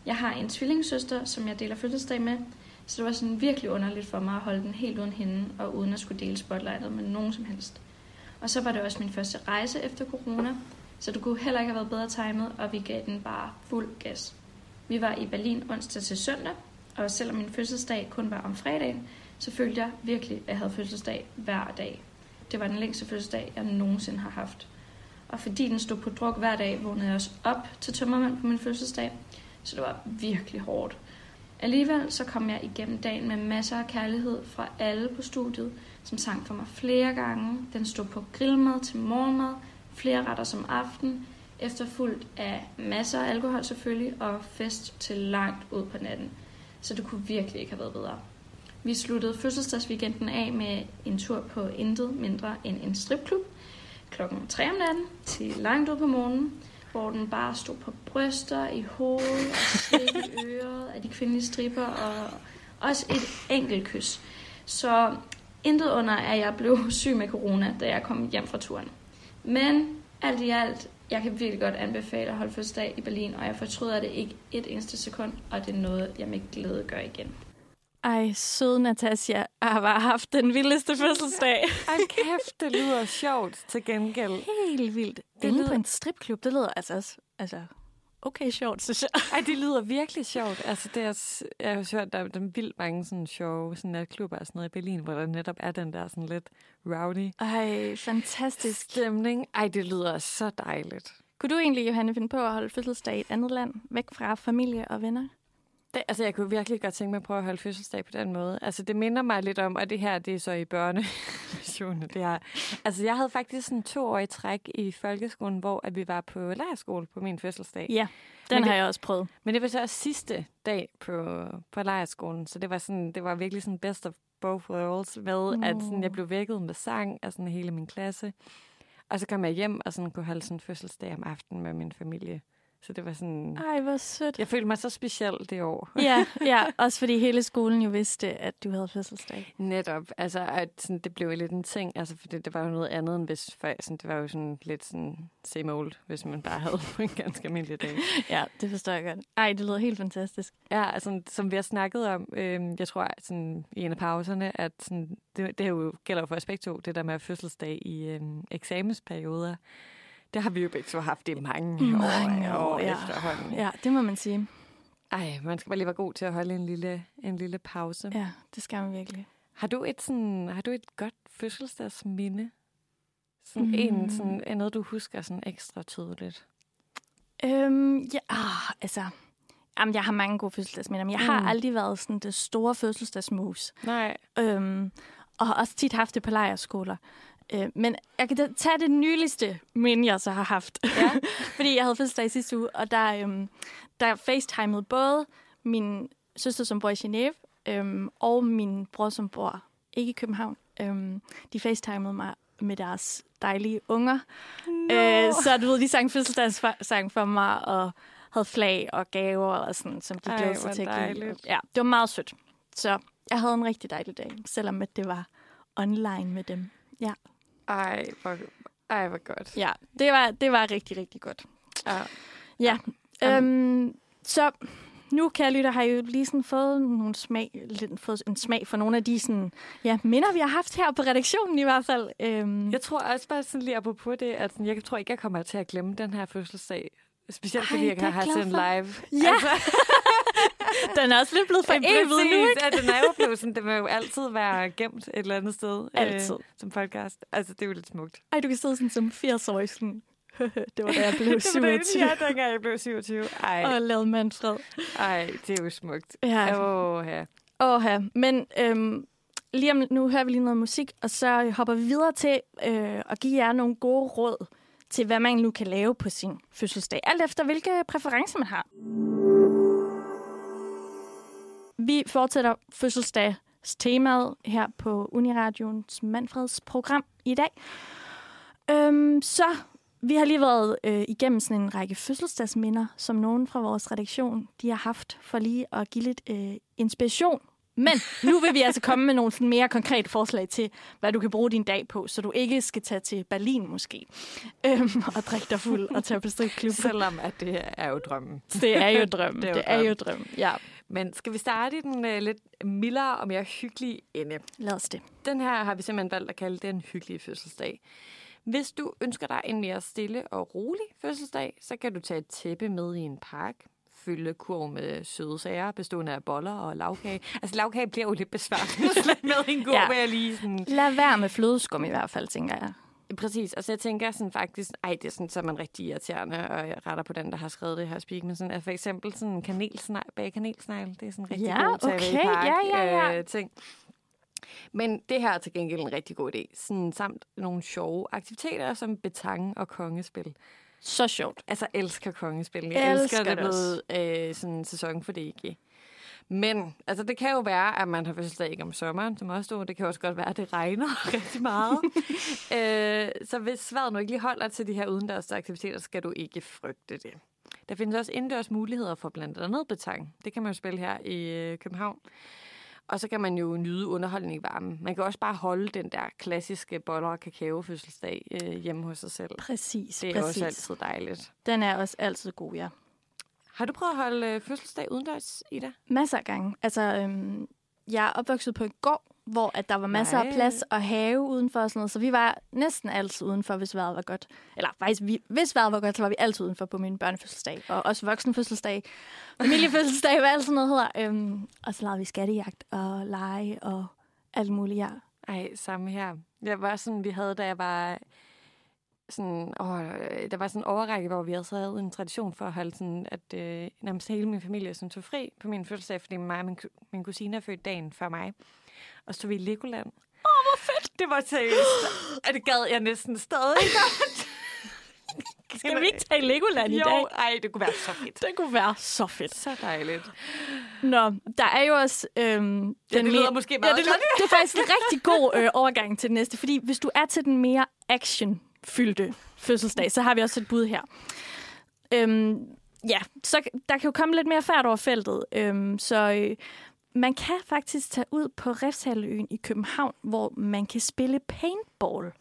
Jeg har en tvillingssøster, som jeg deler fødselsdag med, så det var sådan virkelig underligt for mig at holde den helt uden hende, og uden at skulle dele spotlightet med nogen som helst. Og så var det også min første rejse efter corona, så det kunne heller ikke have været bedre timet, og vi gav den bare fuld gas. Vi var i Berlin onsdag til søndag, og selvom min fødselsdag kun var om fredagen, så følte jeg virkelig, at jeg havde fødselsdag hver dag. Det var den længste fødselsdag, jeg nogensinde har haft. Og fordi den stod på druk hver dag, vågnede jeg også op til tømmermand på min fødselsdag, så det var virkelig hårdt. Alligevel så kom jeg igennem dagen med masser af kærlighed fra alle på studiet, som sang for mig flere gange. Den stod på grillmad til morgenmad, flere retter som aften, efterfulgt af masser af alkohol selvfølgelig, og fest til langt ud på natten. Så det kunne virkelig ikke have været bedre. Vi sluttede fødselsdagsweekenden af med en tur på intet mindre end en stripklub klokken 3 om natten til langt ud på morgenen, hvor den bare stod på bryster, i hovedet og slik i øret af de kvindelige stripper, og også et enkelt kys. Så intet under, at jeg blev syg med corona, da jeg kom hjem fra turen. Men alt i alt, jeg kan virkelig godt anbefale at holde fødselsdag i Berlin, og jeg fortryder det ikke et eneste sekund, og det er noget, jeg med glæde gør igen. Ej, søde Natasja har bare haft den vildeste fødselsdag. Ej, kæft, det lyder sjovt til gengæld. Helt vildt. Det, Det lyder lyder- på en stripklub. Det lyder altså også altså, okay sjovt, synes jeg. Ej, det lyder virkelig sjovt. Altså, det er, jeg har hørt, der er, vildt mange sådan sjove sådan natklubber og sådan noget i Berlin, hvor der netop er den der sådan lidt rowdy Ej, fantastisk. stemning. Ej, det lyder så dejligt. Kunne du egentlig, Johanne, finde på at holde fødselsdag i et andet land, væk fra familie og venner? Det, altså, jeg kunne virkelig godt tænke mig at prøve at holde fødselsdag på den måde. Altså, det minder mig lidt om, og det her, det er så i børneversionen. Det her. Altså, jeg havde faktisk sådan to år i træk i folkeskolen, hvor at vi var på lejerskole på min fødselsdag. Ja, den Men det- har jeg også prøvet. Men det var så også sidste dag på, på lejerskolen, så det var, sådan, det var virkelig sådan best of both worlds med, Nå. at sådan, jeg blev vækket med sang af sådan hele min klasse. Og så kom jeg hjem og sådan kunne holde sådan fødselsdag om aftenen med min familie. Så det var sådan... Ej, hvor sødt. Jeg følte mig så speciel det år. ja, ja, også fordi hele skolen jo vidste, at du havde fødselsdag. Netop. Altså, at sådan, det blev lidt en ting. Altså, for det, det var jo noget andet, end hvis før, sådan, det var jo sådan lidt sådan same old, hvis man bare havde på en ganske almindelig dag. Ja, det forstår jeg godt. Ej, det lyder helt fantastisk. Ja, altså, som vi har snakket om, øh, jeg tror sådan, i en af pauserne, at sådan, det, det jo gælder jo for os begge to, det der med fødselsdag i øh, eksamensperioder. Det har vi jo begge to haft i mange, Mange år, år, år ja. efterhånden. Ja, det må man sige. Ej, man skal bare lige være god til at holde en lille, en lille pause. Ja, det skal man virkelig. Har du et sådan, har du et godt fødselsdagsminde? Sådan mm. En, sådan, er noget, du husker sådan ekstra tydeligt? Øhm, ja, ah, altså... Jamen, jeg har mange gode fødselsdagsminder, men jeg har Mm. aldrig været sådan det store fødselsdagsmus. Nej. Øhm, og har også tit haft det på lejerskoler. Øh, men jeg kan tage det nyligste minde, jeg så har haft. Ja. Fordi jeg havde fødselsdag i sidste uge, og der, øhm, der facetimede både min søster, som bor i Genève, øhm, og min bror, som bor ikke i København, Øhm, de facetimede mig med deres dejlige unger. No. Øh, så du ved, de sang fødselsdagssang for mig, og havde flag og gaver, og sådan, som de glædede sig til at give. Ja, det var meget sødt. Så jeg havde en rigtig dejlig dag, selvom at det var online med dem. Ja. Ej, hvor, ej, hvor godt. Ja, det var, det var rigtig, rigtig godt. Ja. Ja. Øhm, så nu, kære lytter, har I jo lige sådan fået, nogle smag, lidt, fået en smag for nogle af de sådan, ja, minder, vi har haft her på redaktionen i hvert fald. Øhm. Jeg tror også bare sådan lige apropos det, at sådan, jeg tror ikke, jeg kommer til at glemme den her fødselsdag. Specielt fordi Ej, jeg kan have set live. Ja. Altså. den er også lidt blevet for evigt nu, ikke? Ja, den er jo blevet sådan, den vil jo altid være gemt et eller andet sted. Altid. Øh, som podcast. Altså, det er jo lidt smukt. Ej, du kan sidde sådan som 80-årig sådan, det var da jeg blev 27. det var ja, dengang jeg blev 27. Ej. Og lavede Manfred. Ej, det er jo smukt. Ja. Åh, ja. Åh, ja. Men øhm, lige om, nu hører vi lige noget musik, og så hopper vi videre til øh, at give jer nogle gode råd til, hvad man nu kan lave på sin fødselsdag. Alt efter, hvilke præferencer man har. Vi fortsætter fødselsdags temaet her på Uniradions Manfreds program i dag. Øhm, så vi har lige været øh, igennem sådan en række fødselsdagsminder, som nogen fra vores redaktion de har haft for lige at give lidt øh, inspiration. Men nu vil vi altså komme med nogle sådan mere konkrete forslag til, hvad du kan bruge din dag på, så du ikke skal tage til Berlin måske, øhm, og drikke dig fuld og tage på stripklub. Selvom at det er jo drømmen. Det er jo drømmen. det er jo, det er jo drømmen, ja. Men skal vi starte i den uh, lidt mildere og mere hyggelige ende? Lad os det. Den her har vi simpelthen valgt at kalde den hyggelige fødselsdag. Hvis du ønsker dig en mere stille og rolig fødselsdag, så kan du tage et tæppe med i en park, fylde kurv med søde sager, bestående af boller og lavkage. Altså, lavkage bliver jo lidt besværligt med en god ja. jeg lige sådan... Lad være med flødeskum i hvert fald, tænker jeg. Præcis, altså jeg tænker sådan faktisk, ej, det er sådan, så er man rigtig irriterende, og jeg retter på den, der har skrevet det her speak, men sådan, altså for eksempel sådan kanelsnegl, bag kanelsnegl, det er sådan en rigtig ja, god okay. park, ja, ja, ja. Øh, ting. Men det her er til gengæld en rigtig god idé. Sådan, samt nogle sjove aktiviteter som betang og kongespil. Så sjovt. Altså, elsker kongespil. Jeg elsker, elsker det blevet øh, sådan sæson for det ikke. Men altså, det kan jo være, at man har fødselsdag ikke om sommeren, som også stod. Det kan også godt være, at det regner rigtig meget. øh, så hvis vejret nu ikke lige holder til de her udendørs aktiviteter, skal du ikke frygte det. Der findes også indendørs muligheder for blandt andet betang. Det kan man jo spille her i øh, København. Og så kan man jo nyde underholdning i varmen. Man kan også bare holde den der klassiske boller og kakao fødselsdag øh, hjemme hos sig selv. Præcis, Det er præcis. også altid dejligt. Den er også altid god, ja. Har du prøvet at holde øh, fødselsdag udendørs, Ida? Masser af gange. Altså, øhm, jeg er opvokset på en gård, hvor at der var masser Nej. af plads og have udenfor og sådan noget. Så vi var næsten altid udenfor, hvis vejret var godt. Eller faktisk, vi, hvis vejret var godt, så var vi altid udenfor på min børnefødselsdag. Og også voksenfødselsdag. Familiefødselsdag, hvad alt sådan noget hedder. Øhm, og så lavede vi skattejagt og lege og alt muligt, ja. Ej, samme her. Jeg var sådan, vi havde, da jeg var sådan, åh, der var sådan en overrække, hvor vi havde havde en tradition for at holde sådan, at øh, nærmest hele min familie sådan, tog fri på min fødselsdag, fordi mig og min, min kusine er født dagen før mig. Og så tog vi i Legoland. Åh, oh, hvor fedt! Det var seriøst. og det gad jeg næsten stadig godt. Skal vi ikke tage i Legoland i jo, dag? ej, det kunne være så fedt. Det kunne være så fedt. Så dejligt. Nå, der er jo også... Øhm, ja, den det lyder mere, måske meget ja, det, det er faktisk en rigtig god øh, overgang til det næste, fordi hvis du er til den mere action-fyldte fødselsdag, så har vi også et bud her. Øhm, ja, så der kan jo komme lidt mere færd over feltet. Øhm, så øh, man kan faktisk tage ud på Refshaløen i København, hvor man kan spille paintball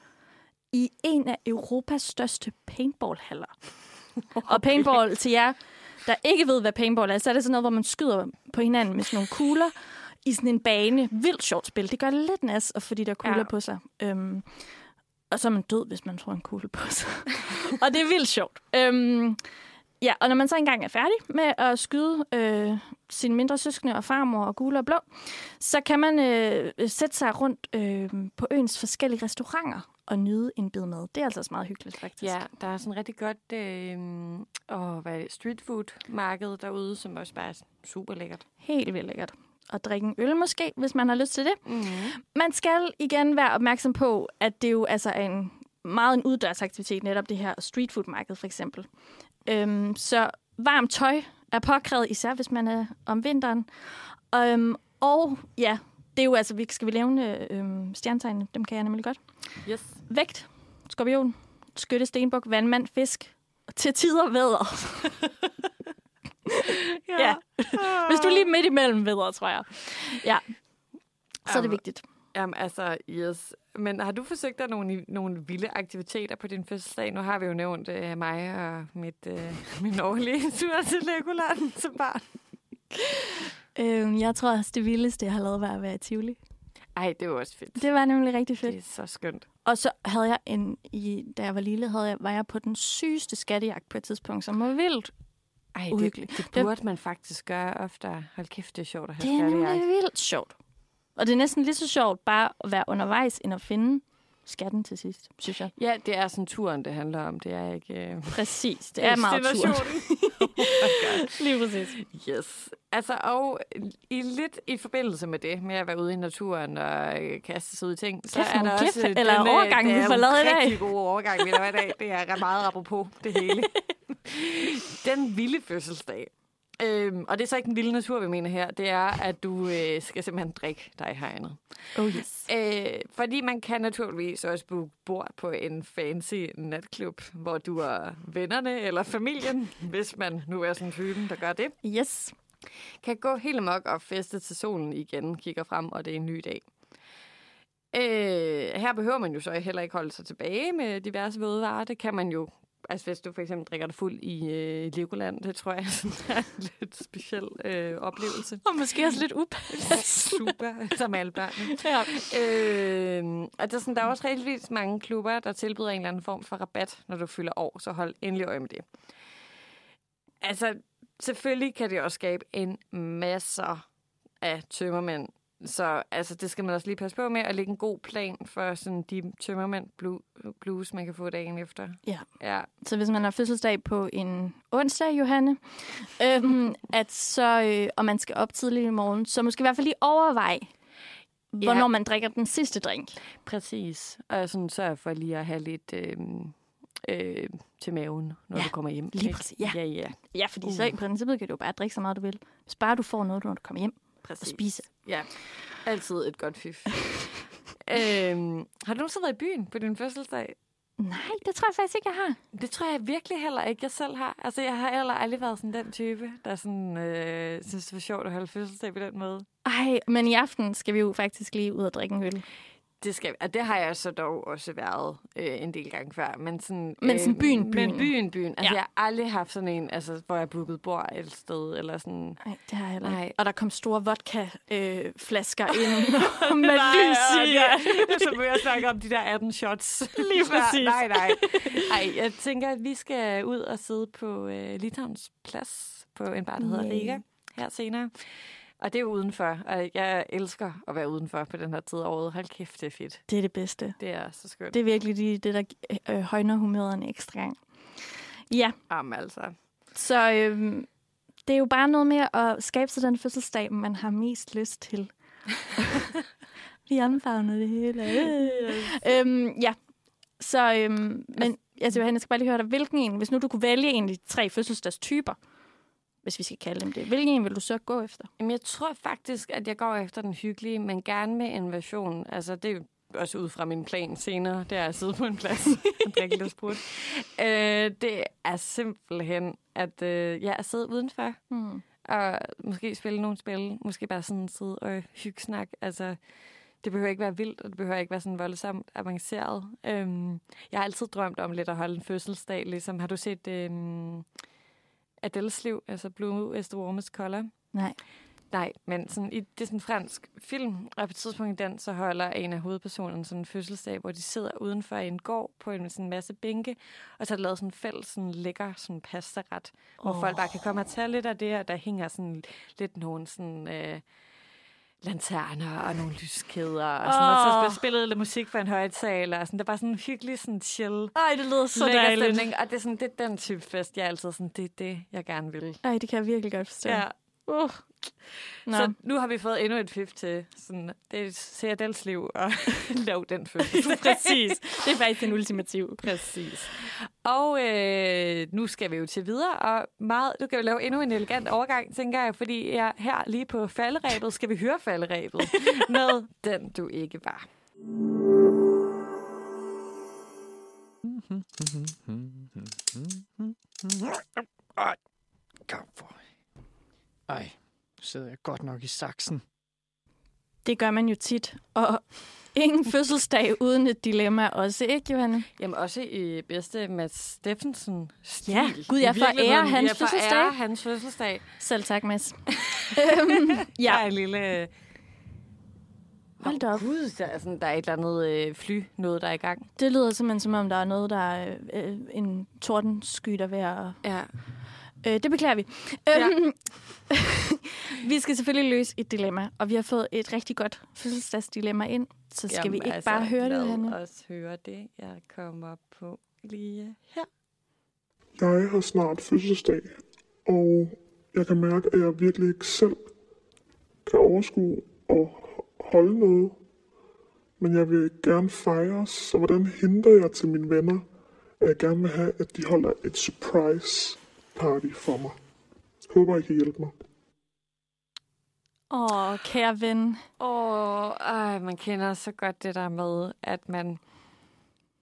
i en af Europas største paintballhaller. Og paintball til jer, der ikke ved, hvad paintball er, så er det sådan noget, hvor man skyder på hinanden med sådan nogle kugler i sådan en bane. Vildt sjovt spil. Det gør det lidt nas at få de der kugler ja. på sig. Øhm, og så er man død, hvis man får en kugle på sig. og det er vildt sjovt. Øhm, ja, og når man så engang er færdig med at skyde øh, sine mindre søskende og farmor og gule og blå, så kan man øh, sætte sig rundt øh, på øens forskellige restauranter og nyde en bid mad. Det er altså også meget hyggeligt, faktisk. Ja, der er sådan rigtig godt øh, åh, hvad er det, street food marked derude, som også bare er super lækkert. Helt vildt lækkert. Og drikke en øl måske, hvis man har lyst til det. Mm. Man skal igen være opmærksom på, at det jo altså er en meget en uddørsaktivitet, netop det her street food marked for eksempel. Øhm, så varmt tøj er påkrævet, især hvis man er om vinteren. Øhm, og ja, det er jo altså, vi skal vi lave øh, stjernetegnene, dem kan jeg nemlig godt. Yes. Vægt, skorpion, skytte, stenbuk, vandmand, fisk, til tider vædder. ja. Hvis du er lige midt imellem vædder, tror jeg. Ja, så er det vigtigt. Jamen, altså, yes. Men har du forsøgt dig nogle, nogle vilde aktiviteter på din fødselsdag? Nu har vi jo nævnt uh, mig og mit, uh, min årlige tur til Legoland som barn. Øh, jeg tror også, det vildeste, jeg har lavet, var at være i Tivoli. Ej, det var også fedt. Det var nemlig rigtig fedt. Det er så skønt. Og så havde jeg en, i, da jeg var lille, havde jeg, var jeg på den sygeste skattejagt på et tidspunkt, som var vildt. Ej, det, Uhyggeligt. det burde man faktisk gøre oftere. Hold kæft, det er sjovt at have Det er nemlig vildt sjovt. Og det er næsten lige så sjovt bare at være undervejs, end at finde skatten til sidst, synes jeg. Ja, det er sådan turen, det handler om. Det er ikke... Øh... Præcis, det er meget tur. Destinationen. Lige præcis. Yes. Altså, og i lidt i forbindelse med det, med at være ude i naturen og øh, kaste sig ud i ting, så Kæft, er der også klip- eller overgang, vi det er får lavet i dag. rigtig gode overgang, vi laver i dag. Det er meget apropos det hele. Den vilde fødselsdag. Øhm, og det er så ikke den vilde natur, vi mener her. Det er, at du øh, skal simpelthen drikke dig hegnet. Oh yes. Øh, fordi man kan naturligvis også booke bord på en fancy natklub, hvor du er vennerne eller familien, hvis man nu er sådan typen, der gør det Yes. kan gå helt amok og feste til solen igen, kigger frem, og det er en ny dag. Øh, her behøver man jo så heller ikke holde sig tilbage med diverse vådvarer. Det kan man jo, altså hvis du for eksempel drikker dig fuld i øh, Legoland, det tror jeg sådan er en lidt speciel øh, oplevelse. Og måske også lidt upassende. Super, som alle børnene. ja. Øh, og der er, sådan, der er også rigtig mange klubber, der tilbyder en eller anden form for rabat, når du fylder år, så hold endelig øje med det. Altså, selvfølgelig kan det også skabe en masse af tømmermænd. Så altså, det skal man også lige passe på med, at lægge en god plan for sådan de tømmermænd blu- blues, man kan få dagen efter. Ja. Ja, Så hvis man har fødselsdag på en onsdag, Johanne, øhm, at så, øh, og man skal op tidligt i morgen, så måske i hvert fald lige overveje, hvornår Ja. man drikker den sidste drink. præcis. Og sådan sørg for lige at have lidt øh, øh, til maven, når Ja, du kommer hjem. lige præcis, ja. Ja, ja. Ja, fordi uh. så i princippet kan du bare drikke så meget, du vil. Hvis bare du får noget, når du kommer hjem og Præcis. spise. Ja, altid et godt fif. øhm, har du nogensinde været i byen på din fødselsdag? Nej, det tror jeg faktisk ikke, jeg har. Det tror jeg virkelig heller ikke, jeg selv har. Altså, jeg har heller aldrig været sådan den type, der sådan, øh, synes, det var sjovt at holde fødselsdag på den måde. Ej, men i aften skal vi jo faktisk lige ud og drikke en øl. Det, skal, og det har jeg så dog også været øh, en del gange før. Men sådan, Men sådan byen, byen. Men byen, byen. Altså, Ja. jeg har aldrig haft sådan en, altså, hvor jeg bookede bord et sted, eller sådan... Nej, det har jeg heller ikke. Og der kom store vodka-flasker øh, ind med lys i. Ja. Så må jeg snakke om de der 18 shots. Lige præcis. Nej, nej. Ej, jeg tænker, at vi skal ud og sidde på øh, Litauens plads på en bar, der hedder. Riga her senere. Og det er udenfor, og jeg elsker at være udenfor på den her tid af året. Hold kæft, det er fedt. Det er det bedste. Det er så skønt. Det er virkelig det, det der øh, højner humøret en ekstra gang. Ja, Jamen altså. så øh, det er jo bare noget med at skabe sig den fødselsdag, man har mest lyst til. Vi omfavner det hele. øhm, ja, så øhm, men altså, Johanne, jeg skal bare lige høre dig, hvilken en, hvis nu du kunne vælge en af de tre fødselsdagstyper, hvis vi skal kalde dem det, hvilken en vil du så gå efter? Jamen, jeg tror faktisk, at jeg går efter den hyggelige, men gerne med en version. Altså, det er også ud fra min plan senere, det er at sidde på en plads og drikke lidt sprut. Øh, det er simpelthen, at øh, jeg er siddet udenfor, Hmm. og måske spille nogle spil, måske bare sådan sidde og hyggesnak. Altså, det behøver ikke være vildt, og det behøver ikke være sådan voldsomt avanceret. Øhm, jeg har altid drømt om lidt at holde en fødselsdag, ligesom har du set øhm, Adele's liv, altså Blue is the warmest color? Nej. Nej, men sådan, i, det er sådan en fransk film, og på et tidspunkt i den, så holder en af hovedpersonerne sådan en fødselsdag, hvor de sidder udenfor i en gård på en sådan masse bænke, og så er der lavet sådan en fælles sådan lækker sådan pastaret, hvor oh. folk bare kan komme og tage lidt af det, og der hænger sådan lidt nogle sådan... Øh, lanterner og nogle lyskæder, og, sådan, oh. og så spillede lidt musik for en højtaler, og sådan, det var sådan hyggelig, sådan chill, Ej, det lyder så dejligt. stemning, og det er, sådan, det er den type fest, jeg altid sådan, det er det, jeg gerne vil. Ej, det kan jeg virkelig godt forstå. Ja, Uh. Nå. Så nu har vi fået endnu et fif til. Sådan, det er CRDL's liv at lave den fødselsdag. Præcis. Det er faktisk den ultimative. Præcis. Og øh, nu skal vi jo til videre, og meget, du kan jo lave endnu en elegant overgang, tænker jeg, fordi jeg her lige på falderæbet skal vi høre falderæbet med den, du ikke var. Ej, kom for. Ej, sidder jeg godt nok i saksen. Det gør man jo tit. Og ingen fødselsdag uden et dilemma også, ikke, Johanne? Jamen også i bedste Mads Steffensen stil. Ja, gud, jeg forærer hans jeg fødselsdag. hans fødselsdag. Selv tak, Mads. øhm, Der ja, er en lille... hold da op. Gud, der er, sådan, der er et eller andet øh, fly, noget der er i gang. Det lyder simpelthen, som om der er noget, der er øh, en tordensky, der er ved at... Ja. Øh, det beklager vi. Ja. Øhm, vi skal selvfølgelig løse et dilemma, og vi har fået et rigtig godt fødselsdagsdilemma ind. Så skal Jamen, vi ikke altså, bare høre det, lad Johanne? os høre det. Jeg kommer på lige her. Jeg har snart fødselsdag, og jeg kan mærke, at jeg virkelig ikke selv kan overskue og holde noget. Men jeg vil gerne fejre, så hvordan henter jeg til mine venner, at jeg gerne vil have, at de holder et surprise party for mig. Håber, I kan hjælpe mig. Åh, kære ven. Åh, ej, man kender så godt det der med, at man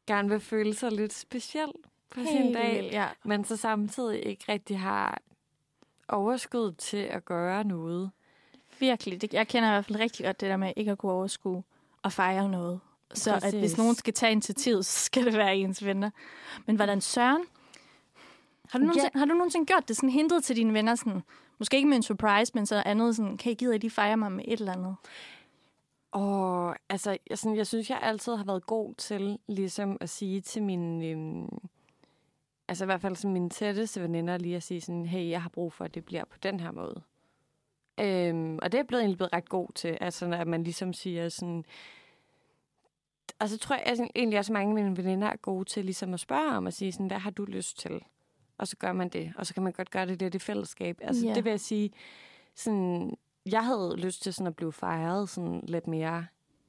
gerne vil føle sig lidt speciel på sin Helt dag, ja. men så samtidig ikke rigtig har overskud til at gøre noget. Virkelig. Det, jeg kender i hvert fald rigtig godt det der med ikke at kunne overskue og fejre noget. Så at hvis nogen skal tage initiativ, så skal det være ens venner. Men hvordan søren? Har du, nogensinde, har du nogensinde gjort det? Sådan hintet til dine venner? Sådan, måske ikke med en surprise, men så andet sådan, kan I gider I lige fejre mig med et eller andet? Og altså, jeg, sådan, jeg synes, jeg altid har været god til ligesom at sige til mine, øhm, altså i hvert fald som mine tætteste veninder, lige at sige sådan, hey, jeg har brug for, at det bliver på den her måde. Øhm, og det er blevet egentlig blevet ret god til, altså at man ligesom siger sådan, og så tror jeg altså, egentlig også, at mange af mine veninder er gode til ligesom at spørge om at sige sådan, hvad har du lyst til? Og så gør man det, og så kan man godt gøre det lidt i fællesskab. Altså Ja. det vil jeg sige, sådan, jeg havde lyst til sådan at blive fejret sådan lidt mere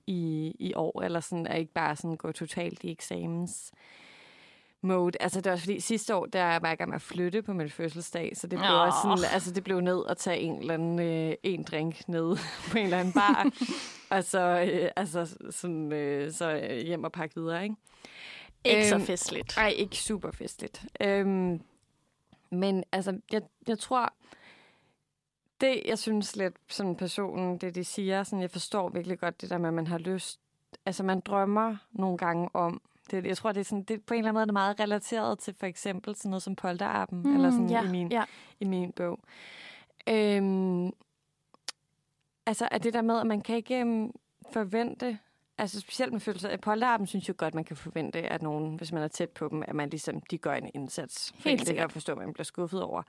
i, i år, eller sådan at ikke bare sådan gå totalt i eksamens mode. Altså det var også fordi sidste år, der var jeg i gang med at flytte på min fødselsdag, så det blev Åh. også sådan, altså det blev ned at tage en eller anden øh, en drink ned på en eller anden bar, og så, øh, altså, sådan, øh, så øh, hjem og pakke videre, ikke? Ikke så Øhm, festligt. Nej, ikke super festligt. Øhm, men altså, jeg, jeg tror, det jeg synes lidt, sådan personen, det de siger, sådan, jeg forstår virkelig godt det der med, at man har lyst, altså man drømmer nogle gange om, det, jeg tror, det er, sådan, det på en eller anden måde det er meget relateret til for eksempel sådan noget som polterappen, mm, eller sådan ja, i, min, ja. i min bog. Øhm, altså, at det der med, at man kan ikke øhm, forvente, altså specielt med følelser af polterappen, synes jeg godt, man kan forvente, at nogen, hvis man er tæt på dem, at man ligesom, de gør en indsats. Helt sikkert. jeg forstå, at man bliver skuffet over.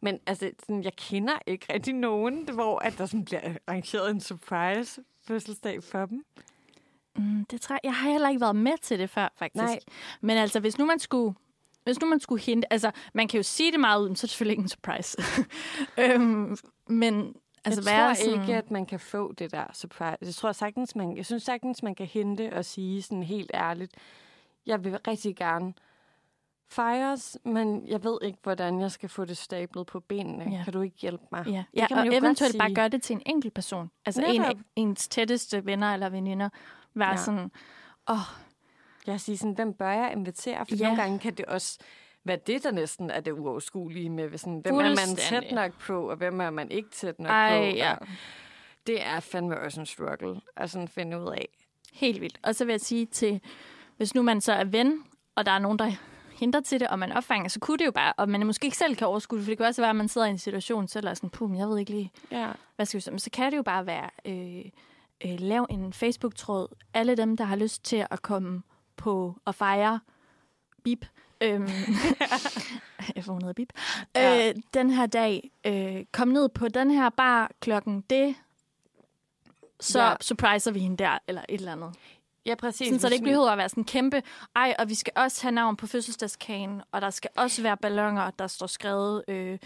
Men altså, sådan, jeg kender ikke rigtig nogen, hvor at der sådan bliver arrangeret en surprise fødselsdag for dem. Mm, det tror jeg, jeg har heller ikke været med til det før, faktisk. Nej. Men altså, hvis nu man skulle... Hvis nu man skulle hente... Altså, man kan jo sige det meget uden, så er det selvfølgelig ikke en surprise. øhm, men altså, jeg tror sådan, ikke, at man kan få det der surprise. Jeg tror sagtens, man, jeg synes sagtens, man kan hente og sige sådan helt ærligt, jeg vil rigtig gerne fejres, men jeg ved ikke, hvordan jeg skal få det stablet på benene. Ja. Kan du ikke hjælpe mig? Ja, Det ja kan man og jo eventuelt bare gøre det til en enkelt person. Altså en, ens tætteste venner eller veninder. Være Ja. sådan, åh, Jeg siger sådan, hvem bør jeg invitere? For Ja. nogle gange kan det også være det, der næsten er det uoverskuelige med, sådan, hvem er man tæt nok på, og hvem er man ikke tæt nok Ej, på. ja. Det er fandme også en struggle at sådan finde ud af. helt vildt. Og så vil jeg sige til, hvis nu man så er ven, og der er nogen, der henter til det, og man opfanger, så kunne det jo bare, og man måske ikke selv kan overskue det, for det kan også være, at man sidder i en situation selv og er sådan, pum, jeg ved ikke lige, Ja. hvad skal vi så? Men så kan det jo bare være, øh, øh, lav en Facebook-tråd. Alle dem, der har lyst til at komme på og fejre bip. Øhm, jeg får noget bip. Ja. Øh, den her dag, øh, kom ned på den her bar klokken det, så Ja. surpriser vi hende der, eller et eller andet. Ja, præcis. Sådan, så det ikke behøver at være sådan kæmpe, ej, og vi skal også have navn på fødselsdagskagen, og der skal også være ballonger, der står skrevet, øh,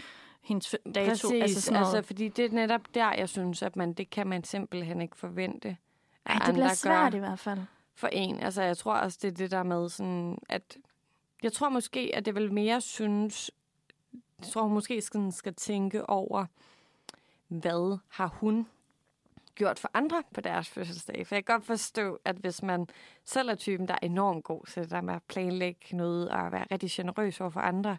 hendes dato. Præcis, altså, sådan noget. altså, fordi det er netop der, jeg synes, at man, det kan man simpelthen ikke forvente. Ej, det bliver svært gør i hvert fald. For en. Altså, jeg tror også, det er det der med sådan, at... Jeg tror måske, at det vil mere synes... Jeg tror, hun måske skal, skal tænke over, hvad har hun gjort for andre på deres fødselsdag. For jeg kan godt forstå, at hvis man selv er typen, der er enormt god til det der med at planlægge noget og være rigtig generøs over for andre,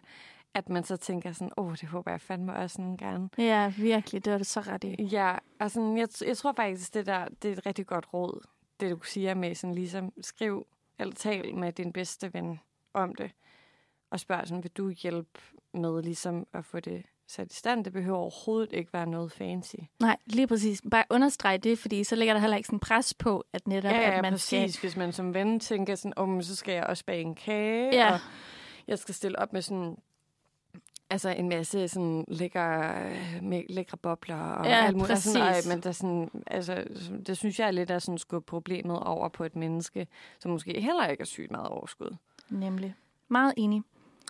at man så tænker sådan, åh, oh, det håber jeg fandme også nogle gange. Ja, virkelig. Det var det så ret i. Ja, og sådan, jeg, jeg tror faktisk, det der det er et rigtig godt råd, det du siger med sådan ligesom, skriv eller tal med din bedste ven om det, og spørg sådan, vil du hjælpe med ligesom at få det sat i stand? Det behøver overhovedet ikke være noget fancy. Nej, lige præcis. Bare understreg det, fordi så ligger der heller ikke sådan pres på, at netop, Ja, ja, at man præcis. skal... Hvis man som ven tænker sådan, oh, så skal jeg også bage en kage, Ja. og jeg skal stille op med sådan Altså en masse sådan lækre, lækre bobler og Ja, alt muligt. Altså Sådan, og, men der er sådan, altså, det synes jeg er lidt af sådan skubbe problemet over på et menneske, som måske heller ikke er sygt meget overskud. Nemlig. Meget enig.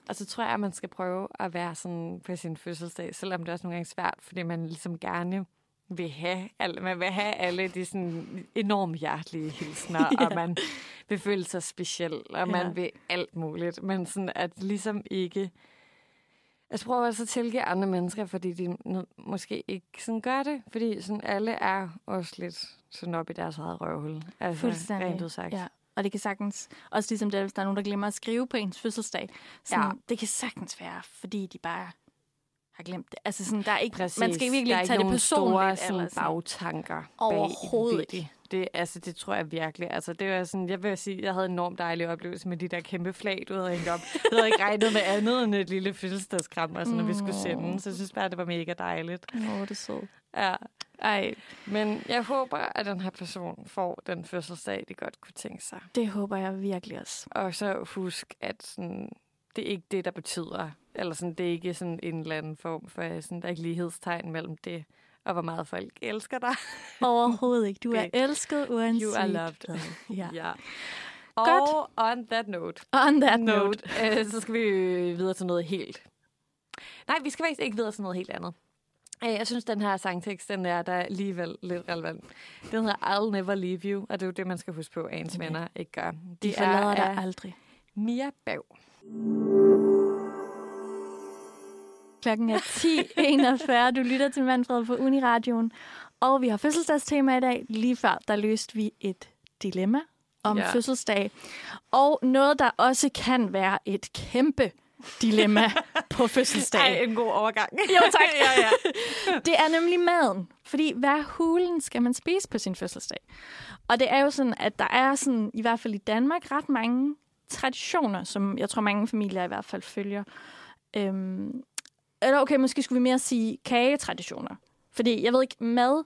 Og så tror jeg, at man skal prøve at være sådan på sin fødselsdag, selvom det er også nogle gange svært, fordi man ligesom gerne vil have, alle, man vil have alle de sådan enormt hjertelige hilsner, Ja. og man vil føle sig speciel, og man Ja. vil alt muligt. Men sådan at ligesom ikke... Altså prøv altså at tilgive andre mennesker, fordi de måske ikke sådan gør det. Fordi sådan alle er også lidt sådan op i deres eget røvhul. Altså rent ud sagt. Ja. Og det kan sagtens, også ligesom det, hvis der er nogen, der glemmer at skrive på ens fødselsdag, sådan, Ja. det kan sagtens være, fordi de bare har glemt det. Altså sådan, der er ikke, Præcis. man skal virkelig der er ikke tage det nogen personligt. Store, eller sådan, sådan. bagtanker Overhovedet bag i det. Altså, det tror jeg virkelig. Altså, det var sådan, jeg vil sige, jeg havde en enormt dejlig oplevelse med de der kæmpe flag, du havde hængt op. Jeg havde ikke regnet med andet end et lille fødselsdagskram, altså, når vi skulle sende. Så jeg synes bare, det var mega dejligt. Åh, det er sødt. Ja. Ej, Men jeg håber, at den her person får den fødselsdag, de godt kunne tænke sig. det håber jeg virkelig også. Og så husk, at sådan, det er ikke det, der betyder, eller sådan, det er ikke sådan en eller anden form for, sådan, der er ikke lighedstegn mellem det, og hvor meget folk elsker dig. Overhovedet ikke. Du er elsket uanset You are loved. Ja. ja. Godt. Og on that note, On that note. øh, så skal vi øh, videre til noget helt. Nej, vi skal faktisk ikke videre til noget helt andet. Jeg synes, den her sangtekst, den er der alligevel lidt relevant. Den hedder I'll Never Leave You, og det er jo det, man skal huske på, at ens venner ikke gør. De forlader dig aldrig. Mia Bav. Klokken er 10.41. Du lytter til Manfred på Uniradioen. Og vi har fødselsdagstema i dag. Lige før, der løste vi et dilemma om ja. fødselsdag. Og noget, der også kan være et kæmpe dilemma på fødselsdag. Ej, en god overgang. Jo, tak. ja, ja. Det er nemlig maden. Fordi hvad hulen skal man spise på sin fødselsdag? Og det er jo sådan, at der er sådan, i hvert fald i Danmark, ret mange traditioner, som jeg tror mange familier i hvert fald følger. Øhm, eller okay, måske skulle vi mere sige kagetraditioner. Fordi jeg ved ikke, mad,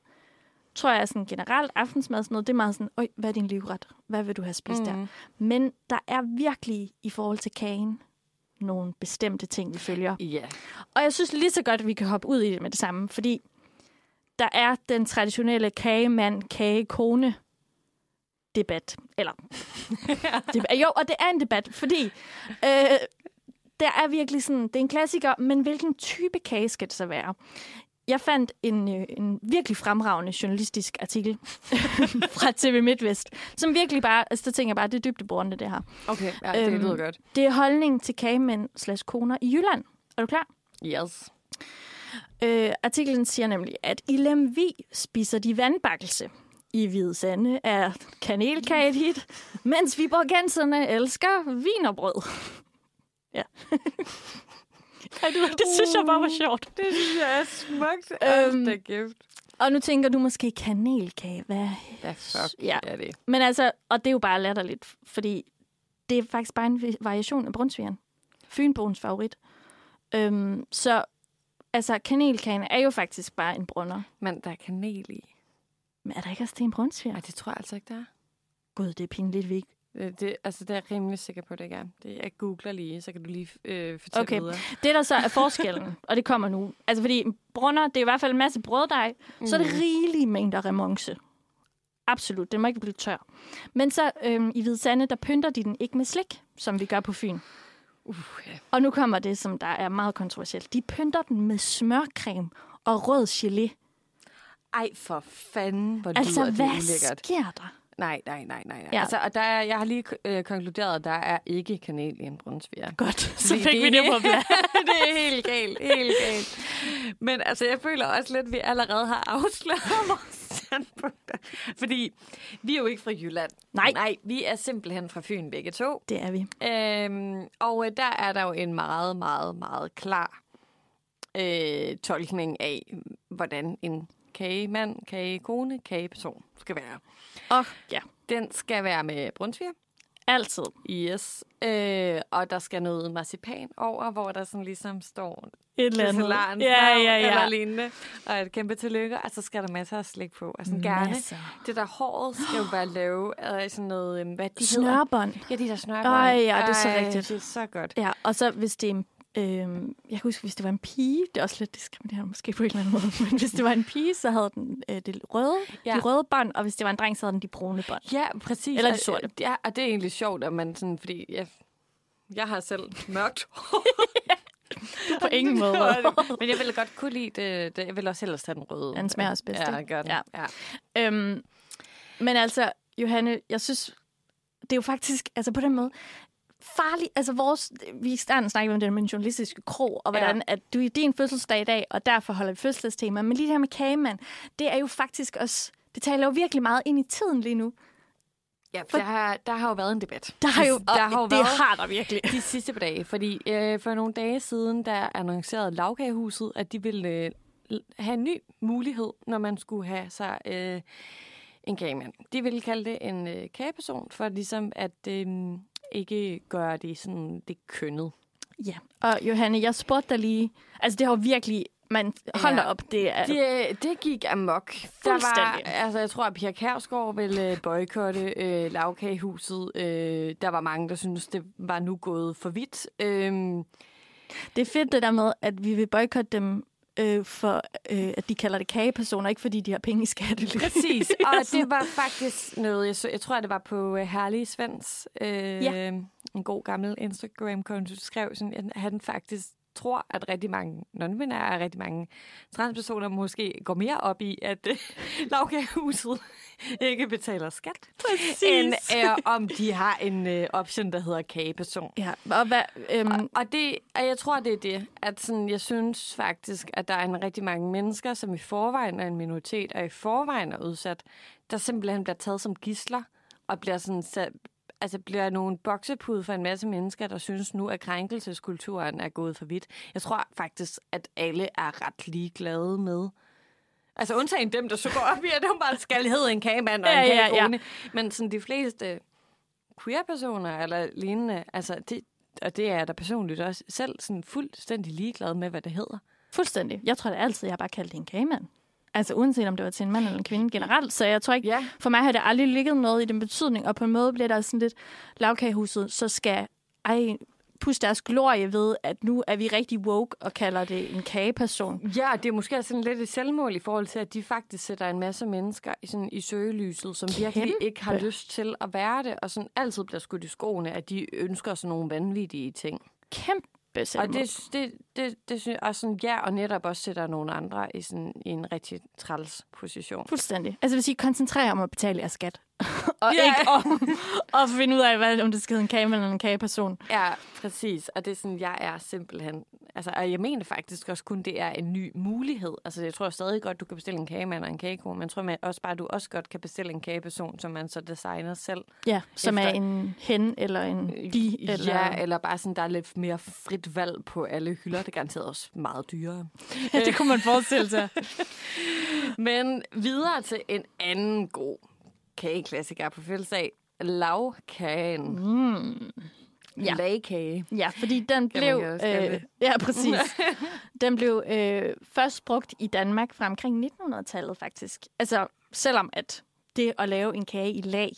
tror jeg sådan generelt aftensmad, sådan noget, det er meget sådan, Øj, hvad er din livret? Hvad vil du have spist mm. der? Men der er virkelig i forhold til kagen nogle bestemte ting, vi følger. Ja. Og jeg synes lige så godt, at vi kan hoppe ud i det med det samme, fordi der er den traditionelle kagemand, kagekone debat. Eller, debat. jo, og det er en debat, fordi øh, der er virkelig sådan, det er en klassiker, men hvilken type kage skal det så være? Jeg fandt en, øh, en virkelig fremragende journalistisk artikel fra TV MidtVest, som virkelig bare, altså der tænker jeg bare, det er dybdeborende det her. Okay, ja, det Øhm, lyder godt. Det er holdning til kagemænd slash koner i Jylland. Er du klar? Yes. Øh, artiklen siger nemlig, at i Lemvi spiser de vandbakkelse. I Hvide Sande er kanelkage et hit, mens Viborgenserne elsker vinerbrød. ja. Ej, du, det synes jeg bare var sjovt. Det synes jeg er smukt. Øhm, det er gift. Og nu tænker du måske kanelkage. Hvad? Hvad fuck Ja. er det? Men altså, og det er jo bare latterligt, fordi det er faktisk bare en variation af brunsvigeren. Fynbogens favorit. Øhm, så altså, kanelkagen er jo faktisk bare en brunner. Men der er kanel i. Men er der ikke også det en brunsviger? Nej, det tror jeg altså ikke, der er. Gud, det er pinligt, vi ikke. Det, det, altså, det er jeg rimelig sikker på, det ikke er. Det, jeg googler lige, så kan du lige øh, fortælle Okay. videre. Det, der så er forskellen, og det kommer nu. Altså, fordi brunner, det er i hvert fald en masse brøddej, mm. så er det rigelige mængder remonce. Absolut, den må ikke blive tør. Men så øhm, i Hvide Sande, der pynter de den ikke med slik, som vi gør på Fyn. Uh, ja. Og nu kommer det, som der er meget kontroversielt. De pynter den med smørcreme og rød gelé. Ej, for fanden, hvor Altså, lyder det hvad ulækkert. sker der? Nej, nej, nej, nej. Ja. Altså, og der er, jeg har lige øh, konkluderet, at der er ikke kanel i en brunsviger. Godt, så fik vi det på plads. det er helt galt, helt galt. Men altså, jeg føler også lidt, at vi allerede har afsløret vores standpunkter. Fordi vi er jo ikke fra Jylland. Nej. Nej, vi er simpelthen fra Fyn begge to. Det er vi. Øhm, og øh, der er der jo en meget, meget, meget klar øh, tolkning af, hvordan en kagemand, kagekone, kageperson skal være. Og ja, Den skal være med brunsviger. altid. Yes. Øh, og der skal noget marcipan over, hvor der sådan ligesom står Et eller andet. Ja, ja, ja. eller lignende. Og et kæmpe tillykke. Og så skal der masser af slik på. Sådan gerne. Masser. Det der håret skal jo være lave af sådan noget, øhm, hvad de hedder. Snørbånd. Ja, de der snørbånd. Ej, ja, det er så Ej, rigtigt. Det er så godt. Ja, og så hvis det er en Øhm, jeg kan huske, hvis det var en pige, det er også lidt diskriminerende måske på en eller anden måde, men hvis det var en pige, så havde den øh, det røde, ja. De røde bånd, og hvis det var en dreng, så havde den de brune bånd. Ja, præcis. Eller de Og- sorte. Ja, og det er egentlig sjovt, at man sådan, fordi jeg, jeg har selv mørkt På ingen måde. Men jeg ville godt kunne lide det. det jeg vil også helst have den røde. Den smager også bedst, Ja, gør den. Ja. Ja. Øhm, men altså, Johanne, jeg synes, det er jo faktisk, altså på den måde, farligt. Altså vores, vi starten snakkede om det med den journalistiske krog, og hvordan Ja. at du er din fødselsdag i dag, og derfor holder vi fødselsdagstema. Men lige det her med kagemand, det er jo faktisk også, det taler jo virkelig meget ind i tiden lige nu. Ja, for der har, der har jo været en debat. Der har jo, der har jo det været har der virkelig. de sidste par dage. Fordi øh, for nogle dage siden, der annoncerede Lavkagehuset, at de ville øh, have en ny mulighed, når man skulle have sig øh, en kagemand. De ville kalde det en øh, kageperson, for ligesom at øh, ikke gøre det sådan det kønnet. Ja, og Johanne, jeg spurgte dig lige, altså det har jo virkelig, man, hold Ja. op, det er... Det, det gik amok. Der var, altså, jeg tror, at Pia Kærsgaard ville boykotte øh, lavkagehuset. Øh, der var mange, der syntes, det var nu gået for vidt. Øhm, Det er fedt det der med, at vi vil boykotte dem, øh, for øh, at de kalder det kagepersoner, ikke fordi de har penge i skattely. præcis. Og det var faktisk noget, jeg, så, jeg tror, det var på øh, Herlige Svends, øh, Ja. en god gammel Instagram-konto, skrev sådan, at han faktisk tror, at rigtig mange non-binære og rigtig mange transpersoner måske går mere op i, at øh, lavkagehuset ikke betaler skat, Præcis. end øh, om de har en øh, option, der hedder kageperson. Ja, og hvad, øhm, Og, og, det, og jeg tror, det er det, at sådan, jeg synes faktisk, at der er en rigtig mange mennesker, som i forvejen er en minoritet, og i forvejen er udsat, der simpelthen bliver taget som gisler, og bliver sådan sat, altså bliver nogle boksepude for en masse mennesker, der synes nu, at krænkelseskulturen er gået for vidt. Jeg tror faktisk, at alle er ret ligeglade med, Altså undtagen dem, der så går op i, at de bare skal hedde en kagemand og Ja, en ja, ja. kagekone. Men sådan de fleste queer-personer eller lignende, altså det, og det er jeg da personligt også selv sådan fuldstændig ligeglad med, hvad det hedder. fuldstændig. Jeg tror da altid, jeg bare kaldte det en kagemand. Altså uanset om det var til en mand eller en kvinde generelt. Så jeg tror ikke, Ja. for mig har det aldrig ligget noget i den betydning. Og på en måde bliver der sådan lidt lavkagehuset, så skal ej, puste deres glorie ved, at nu er vi rigtig woke og kalder det en kageperson. Ja, det er måske sådan lidt et selvmål i forhold til, at de faktisk sætter en masse mennesker i, sådan, i søgelyset, som virkelig Kæmpe. ikke har lyst til at være det, og sådan altid bliver skudt i skoene, at de ønsker sådan nogle vanvittige ting. Kæmpe Og det, det, det, det synes og sådan, ja, og netop også sætter nogle andre i, sådan, i en rigtig træls position. Fuldstændig. Altså hvis I koncentrerer om at betale jeres skat, og Ja. ikke om at finde ud af, hvad, om det skal hedde en kagemand eller en kageperson. Ja, præcis. Og det er sådan, jeg er simpelthen... Altså, og jeg mener faktisk også kun, det er en ny mulighed. Altså, jeg tror stadig godt, du kan bestille en kagemand og en kagekone, men jeg tror man også bare, du også godt kan bestille en kageperson, som man så designer selv. Ja, som Efter- er en hen eller en de. Eller... Ja, eller bare sådan, der er lidt mere frit valg på alle hylder. Det er garanteret også meget dyrere. ja, det kunne man forestille sig. Men videre til en anden god kageklassiker på fødselsdag. Lavkagen. Mm. Ja. Lagkage. Ja, fordi den Kan blev... også Øh, ja, præcis. den blev øh, først brugt i Danmark fra omkring 1900-tallet, faktisk. Altså, selvom at det at lave en kage i lag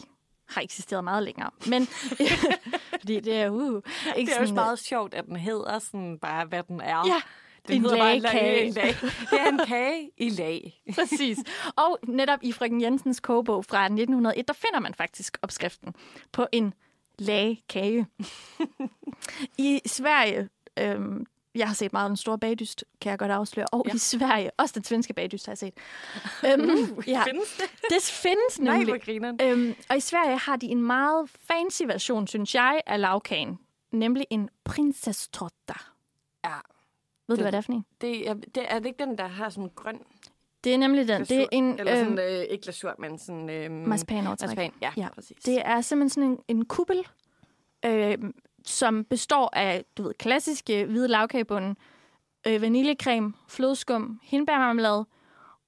har eksisteret meget længere. Men fordi det er uh, ikke Det er sådan, meget sjovt, at den hedder sådan bare, hvad den er. Ja, den en hedder bare lagkage. en lag. Det er en kage i lag. Præcis. Og netop i Frøken Jensens kogebog fra 1901, der finder man faktisk opskriften på en lag kage. I Sverige, øhm, jeg har set meget den store bagdyst, kan jeg godt afsløre. Og ja. i Sverige, også den svenske bagdyst har jeg set. øhm, ja, Findes det? det findes Nej, nemlig. hvor grineren. Øhm, og i Sverige har de en meget fancy version, synes jeg, af lavkagen. Nemlig en prinsesstotta. Ja. Ved Det- du, hvad det er for en? Det er, det, er det ikke den, der har sådan grøn Det er nemlig den. Det er en Eller sådan, øhm, øh, ikke glasur, men sådan... Øh, marcipanovertræk. marcipan. Ja, Ja. præcis. Det er simpelthen sådan en, en kuppel, øh, som består af, du ved, klassiske hvide lavkagebunden, øh, vaniljecreme, flødeskum, hindbærmarmelade,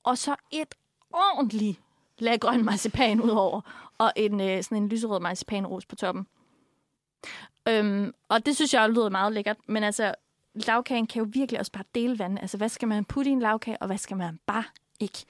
og så et ordentligt lag grøn marcipan udover, og en, øh, sådan en lyserød marcipanros på toppen. Øhm, og det synes jeg lyder meget lækkert, men altså, lavkagen kan jo virkelig også bare dele vand. Altså, hvad skal man putte i en lavkage, og hvad skal man bare ikke?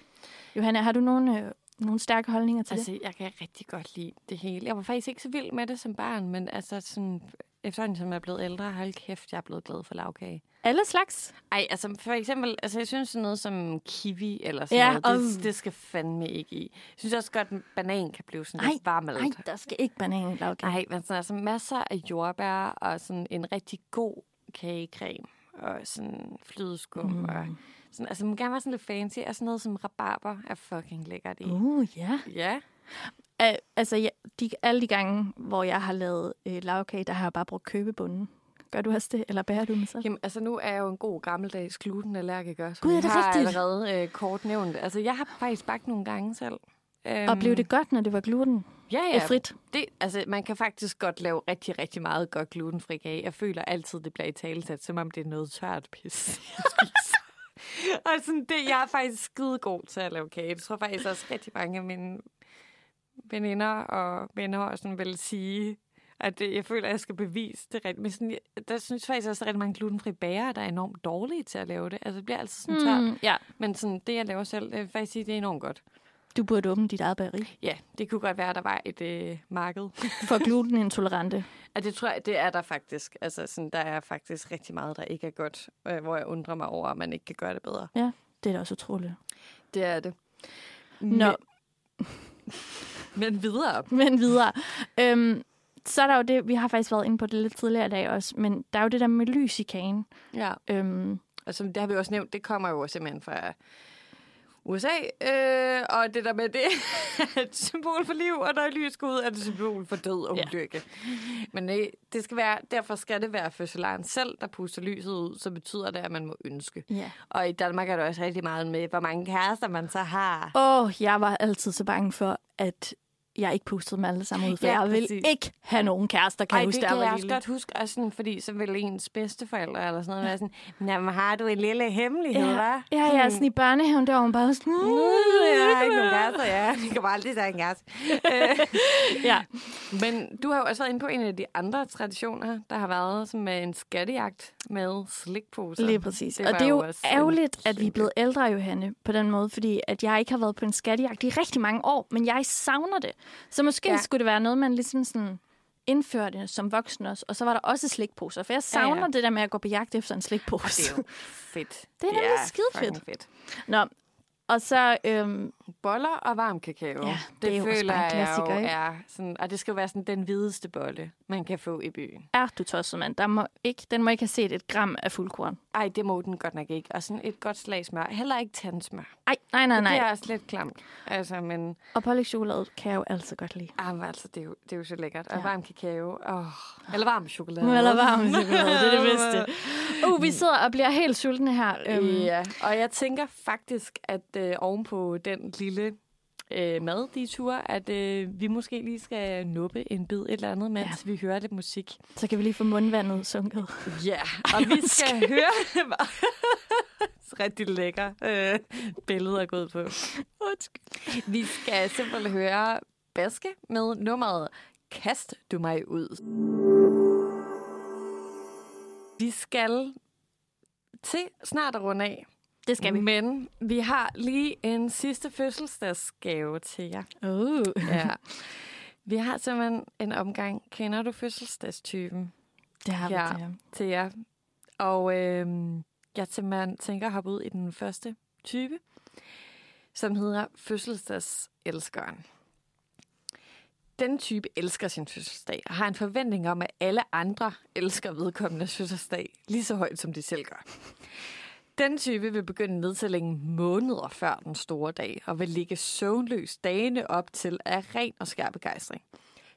Johanna, har du nogle, øh, nogle stærke holdninger til Altså, det? jeg kan rigtig godt lide det hele. Jeg var faktisk ikke så vild med det som barn, men altså sådan, efterhånden som jeg er blevet ældre, hold kæft, jeg er blevet glad for lavkage. Alle slags? Ej, altså for eksempel, altså jeg synes sådan noget som kiwi eller sådan Ja, noget, det, og- det skal fandme ikke i. Jeg synes også godt, at banan kan blive sådan Ej, lidt varmelt. Nej, der skal ikke banan i lavkage. Nej, men sådan, altså masser af jordbær og sådan en rigtig god kagecreme og sådan flødeskum mm. og sådan, altså man gerne være sådan lidt fancy, og sådan noget som rabarber er fucking lækkert i. Uh, ja. Ja. Uh, altså, ja, de, alle de gange, hvor jeg har lavet øh, lavkage, der har jeg bare brugt købebunden. Gør du også det, eller bærer du den selv? Jamen, altså nu er jeg jo en god gammeldags glutenallergiker, så Gud, er jeg det har rigtigt? allerede øh, kort nævnt. det. Altså, jeg har faktisk bagt nogle gange selv. Øhm, Og blev det godt, når det var gluten? ja, ja. frit? Det, altså, man kan faktisk godt lave rigtig, rigtig meget godt glutenfri kage. Jeg føler altid, det bliver i talesat, som om det er noget tørt pis, jeg. Og sådan, det, jeg er faktisk skide god til at lave kage. Det tror jeg faktisk også rigtig mange af mine veninder og venner også sådan vil sige, at det, jeg føler, at jeg skal bevise det rigtigt. Men sådan, jeg- der synes jeg faktisk også, at der er rigtig mange glutenfri bager, der er enormt dårlige til at lave det. Altså, det bliver altid sådan tørt. Mm, ja. Men sådan, det, jeg laver selv, det vil faktisk sige, det er enormt godt. Du burde åbne dit eget bageri. Ja, det kunne godt være, at der var et øh, marked. For glutenintolerante. Ja, det tror jeg, det er der faktisk. Altså, sådan, der er faktisk rigtig meget, der ikke er godt, øh, hvor jeg undrer mig over, at man ikke kan gøre det bedre. Ja, det er da også utroligt. Det er det. Nå, Men videre. men videre. Øhm, så er der jo det, vi har faktisk været inde på det lidt tidligere i dag også, men der er jo det der med lys i kagen. Ja. Øhm, Og som det har vi også nævnt, det kommer jo simpelthen fra USA. Øh, og det der med, det er et symbol for liv, og når er lys går ud, er det et symbol for død og Ja. ulykke. Men øh, det skal være, derfor skal det være fødselaren selv, der puster lyset ud, så betyder det, at man må ønske. ja. Og i Danmark er der også rigtig meget med, hvor mange kærester man så har. Åh, oh, jeg var altid så bange for, at jeg ikke pustede dem alle sammen ud, for Ja, jeg vil præcis. ikke have nogen kærester, kan Ej, huske, det kan jeg også lille. godt huske, også sådan, fordi så vil ens bedsteforældre eller sådan noget være sådan, jamen har du en lille hemmelighed, Ja, hva'? ja, ja, sådan i børnehaven, der var hun bare sådan... jeg har ikke nogen kærester, ja. De kommer aldrig til at have en kæreste. ja. Men du har jo også været inde på en af de andre traditioner, der har været som med en skattejagt med slikposer. Lige præcis. Det og det er jo ærgerligt, at vi er blevet ældre, Johanne, på den måde, fordi at jeg ikke har været på en skattejagt i rigtig mange år, men jeg savner det. Så måske Ja. ja. skulle det være noget, man ligesom sådan indførte som voksen også, og så var der også slikposer, for jeg Ja, ja. savner det der med at gå på jagt efter en slikpose. Det er jo fedt. Det er nemlig skidefedt. fucking fedt. Nå, og så... Øhm, Boller og varm kakao. Ja, det er jo også føler en jeg jo ikke? er sådan, og det skal jo være sådan den hvideste bolle, man kan få i byen. er du tosset, mand? Der må ikke, den må ikke have set et gram af fuldkorn. Ej, det må den godt nok ikke. Og sådan et godt slag smør. Heller ikke tandsmør. Ej, nej, nej, Det nej. er også lidt klamt. Altså, men, Og pålægtschokolade kan jeg jo altid godt lide. ah, altså, det, er jo, det er jo så lækkert. Og Ja. varm kakao. Oh. Eller varm chokolade. Eller varm chokolade, det er det bedste. Uh, vi sidder og bliver helt sultne her. Øhm, Ja, og jeg tænker faktisk, at øh, ovenpå den lille øh, mad, de ture, at øh, vi måske lige skal nuppe en bid et eller andet, mens ja. vi hører lidt musik. Så kan vi lige få mundvandet sunket. Ja, og vi skal høre... Rigtig lækker øh, billede at gå ud på. Vi skal simpelthen høre Baske med nummeret Kast du mig ud. Vi skal til snart at runde af. Det skal vi. Men vi har lige en sidste fødselsdagsgave til jer. Uh. Ja. Vi har simpelthen en omgang. Kender du fødselsdagstypen? Det har vi Ja. til jer. til jer. Og øh, jeg simpelthen tænker at hoppe ud i den første type, som hedder fødselsdagselskeren. Den type elsker sin fødselsdag og har en forventning om, at alle andre elsker vedkommende fødselsdag lige så højt, som de selv gør. Den type vil begynde nedtællingen måneder før den store dag, og vil ligge søvnløs dagene op til af ren og skær begejstring.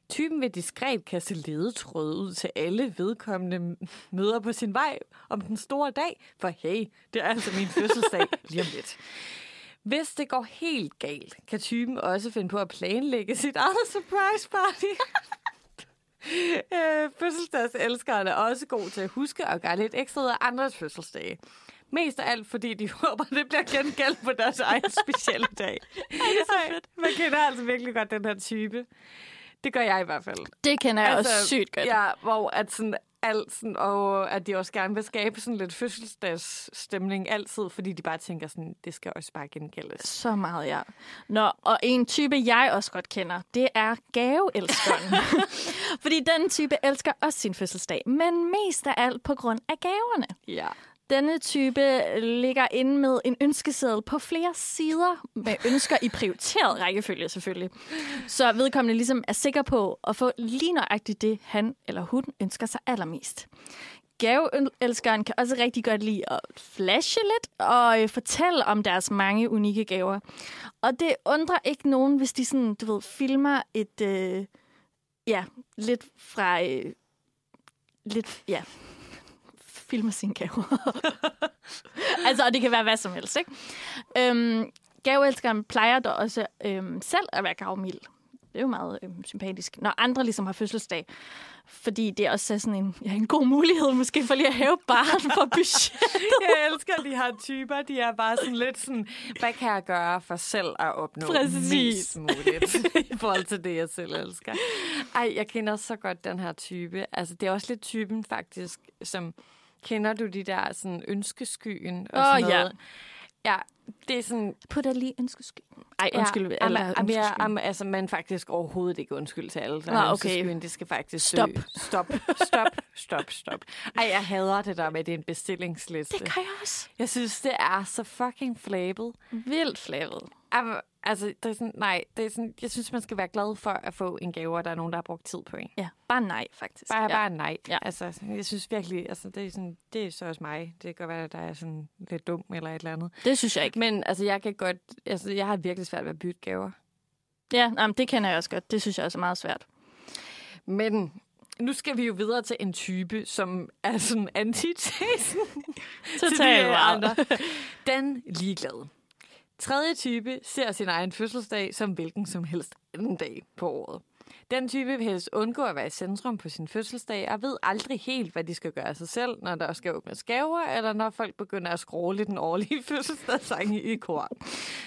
Typen vil diskret kaste ledetråde ud til alle vedkommende møder på sin vej om den store dag, for hey, det er altså min fødselsdag lige om lidt. Hvis det går helt galt, kan typen også finde på at planlægge sit eget surprise party. øh, fødselsdagselskeren er også god til at huske og gøre lidt ekstra ud af andres fødselsdage. Mest af alt, fordi de håber, det bliver gengældt på deres egen specielle dag. Ej, det er så fedt. Man kender altså virkelig godt den her type. Det gør jeg i hvert fald. Det kender jeg altså, også sygt godt. Ja, hvor at sådan, alt sådan, og at de også gerne vil skabe sådan lidt fødselsdagsstemning altid, fordi de bare tænker sådan, det skal også bare gengældes. Så meget, ja. Nå, og en type, jeg også godt kender, det er gaveelskeren. fordi den type elsker også sin fødselsdag, men mest af alt på grund af gaverne. Ja. Denne type ligger inde med en ønskeseddel på flere sider, med ønsker i prioriteret rækkefølge selvfølgelig. Så vedkommende ligesom er sikker på at få lige nøjagtigt det, han eller hun ønsker sig allermest. Gaveelskeren kan også rigtig godt lide at flashe lidt og øh, fortælle om deres mange unikke gaver. Og det undrer ikke nogen, hvis de sådan, du ved, filmer et, øh, ja, lidt fra, øh, lidt, ja, filmer sine gaver. altså, og det kan være hvad som helst, ikke? Øhm, gaveelskeren plejer da også øhm, selv at være gavmild. Det er jo meget øhm, sympatisk. Når andre ligesom har fødselsdag. Fordi det er også sådan en, ja, en god mulighed måske for lige at hæve barn for budgettet. jeg elsker de her typer. De er bare sådan lidt sådan, hvad kan jeg gøre for selv at opnå Præcis. mest muligt i forhold til det, jeg selv elsker. Ej, jeg kender så godt den her type. Altså, det er også lidt typen faktisk, som Kender du de der sådan ønskeskyen og Åh, sådan noget? ja. Ja, det er sådan... Put dig lige ønskesky. Ej, Ja, undskyld. jamen, alle jamen, ønskeskyen. jeg, jamen, altså, man faktisk overhovedet ikke undskyld til alle. Nå, okay. Ønskeskyen, det skal faktisk Stop. Søge. Stop, stop, stop, stop. Ej, jeg hader det der med, at det er en bestillingsliste. Det kan jeg også. Jeg synes, det er så fucking flabet. Vildt flabet. Jamen, altså, det er sådan, nej, det er sådan, jeg synes, man skal være glad for at få en gave, og der er nogen, der har brugt tid på en. Ja, bare nej, faktisk. Bare, ja. bare nej. Ja. Altså, jeg synes virkelig, altså, det, er sådan, det er så også mig. Det kan godt være, at der er sådan lidt dum eller et eller andet. Det synes jeg ikke. Men altså, jeg kan godt, altså, jeg har virkelig svært ved at bytte gaver. Ja, jamen, det kender jeg også godt. Det synes jeg også er meget svært. Men nu skal vi jo videre til en type, som er sådan antitesen til de andre. Den ligeglade. Tredje type ser sin egen fødselsdag som hvilken som helst anden dag på året. Den type vil helst undgå at være i centrum på sin fødselsdag, og ved aldrig helt, hvad de skal gøre af sig selv, når der skal åbnes gaver, eller når folk begynder at skråle den årlige fødselsdagssang i kor.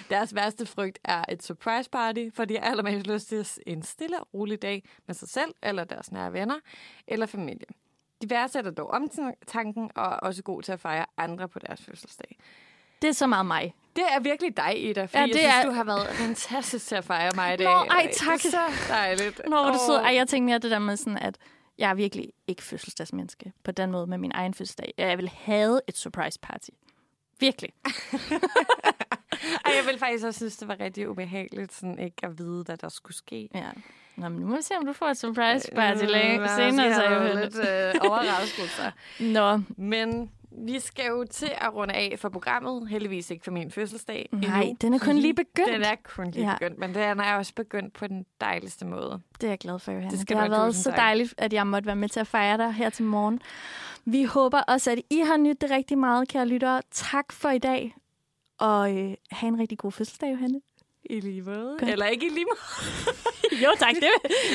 Deres værste frygt er et surprise party, for de har allermest lyst til en stille og rolig dag med sig selv, eller deres nære venner, eller familie. De værdsætter dog omtanken, og er også god til at fejre andre på deres fødselsdag. Det er så meget mig. Det er virkelig dig, Ida, fordi Ja, det jeg synes, er- du har været fantastisk til at fejre mig i dag. Nå, ej, tak. Det er så dejligt. Nå, hvor er du sød. Ej, jeg tænkte mere det der med sådan, at jeg er virkelig ikke fødselsdagsmenneske på den måde med min egen fødselsdag. Jeg vil have et surprise party. Virkelig. Ej, jeg vil faktisk også synes, det var rigtig ubehageligt sådan ikke at vide, hvad der skulle ske. Ja. Nå, men nu må vi se, om du får et surprise party Øh, øh, lad os senere. Så jeg lidt øh, overraskelser. Nå, Men vi skal jo til at runde af for programmet. Heldigvis ikke for min fødselsdag. nej, endnu, den er kun lige begyndt. Den er kun lige Ja. begyndt, men den er også begyndt på den dejligste måde. Det er jeg glad for, Johanna. Det Det, skal det har været så dejligt, at jeg måtte være med til at fejre dig her til morgen. Vi håber også, at I har nydt det rigtig meget, kære lyttere. Tak for i dag, og øh, have en rigtig god fødselsdag, Johanne. I lige måde. Godt. Eller ikke i lige måde. Jo tak, det,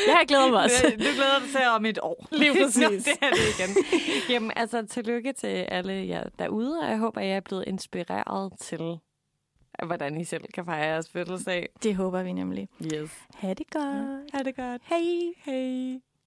jeg glædet mig også. Du glæder dig til om et år. Lige præcis. Nå, det er det igen. Jamen, altså, tillykke til alle jer derude, og jeg håber, at jeg er blevet inspireret til, hvordan I selv kan fejre jeres fødselsdag. Det håber vi nemlig. Yes. Ha' det godt. Ha' det godt. Hej. Hej.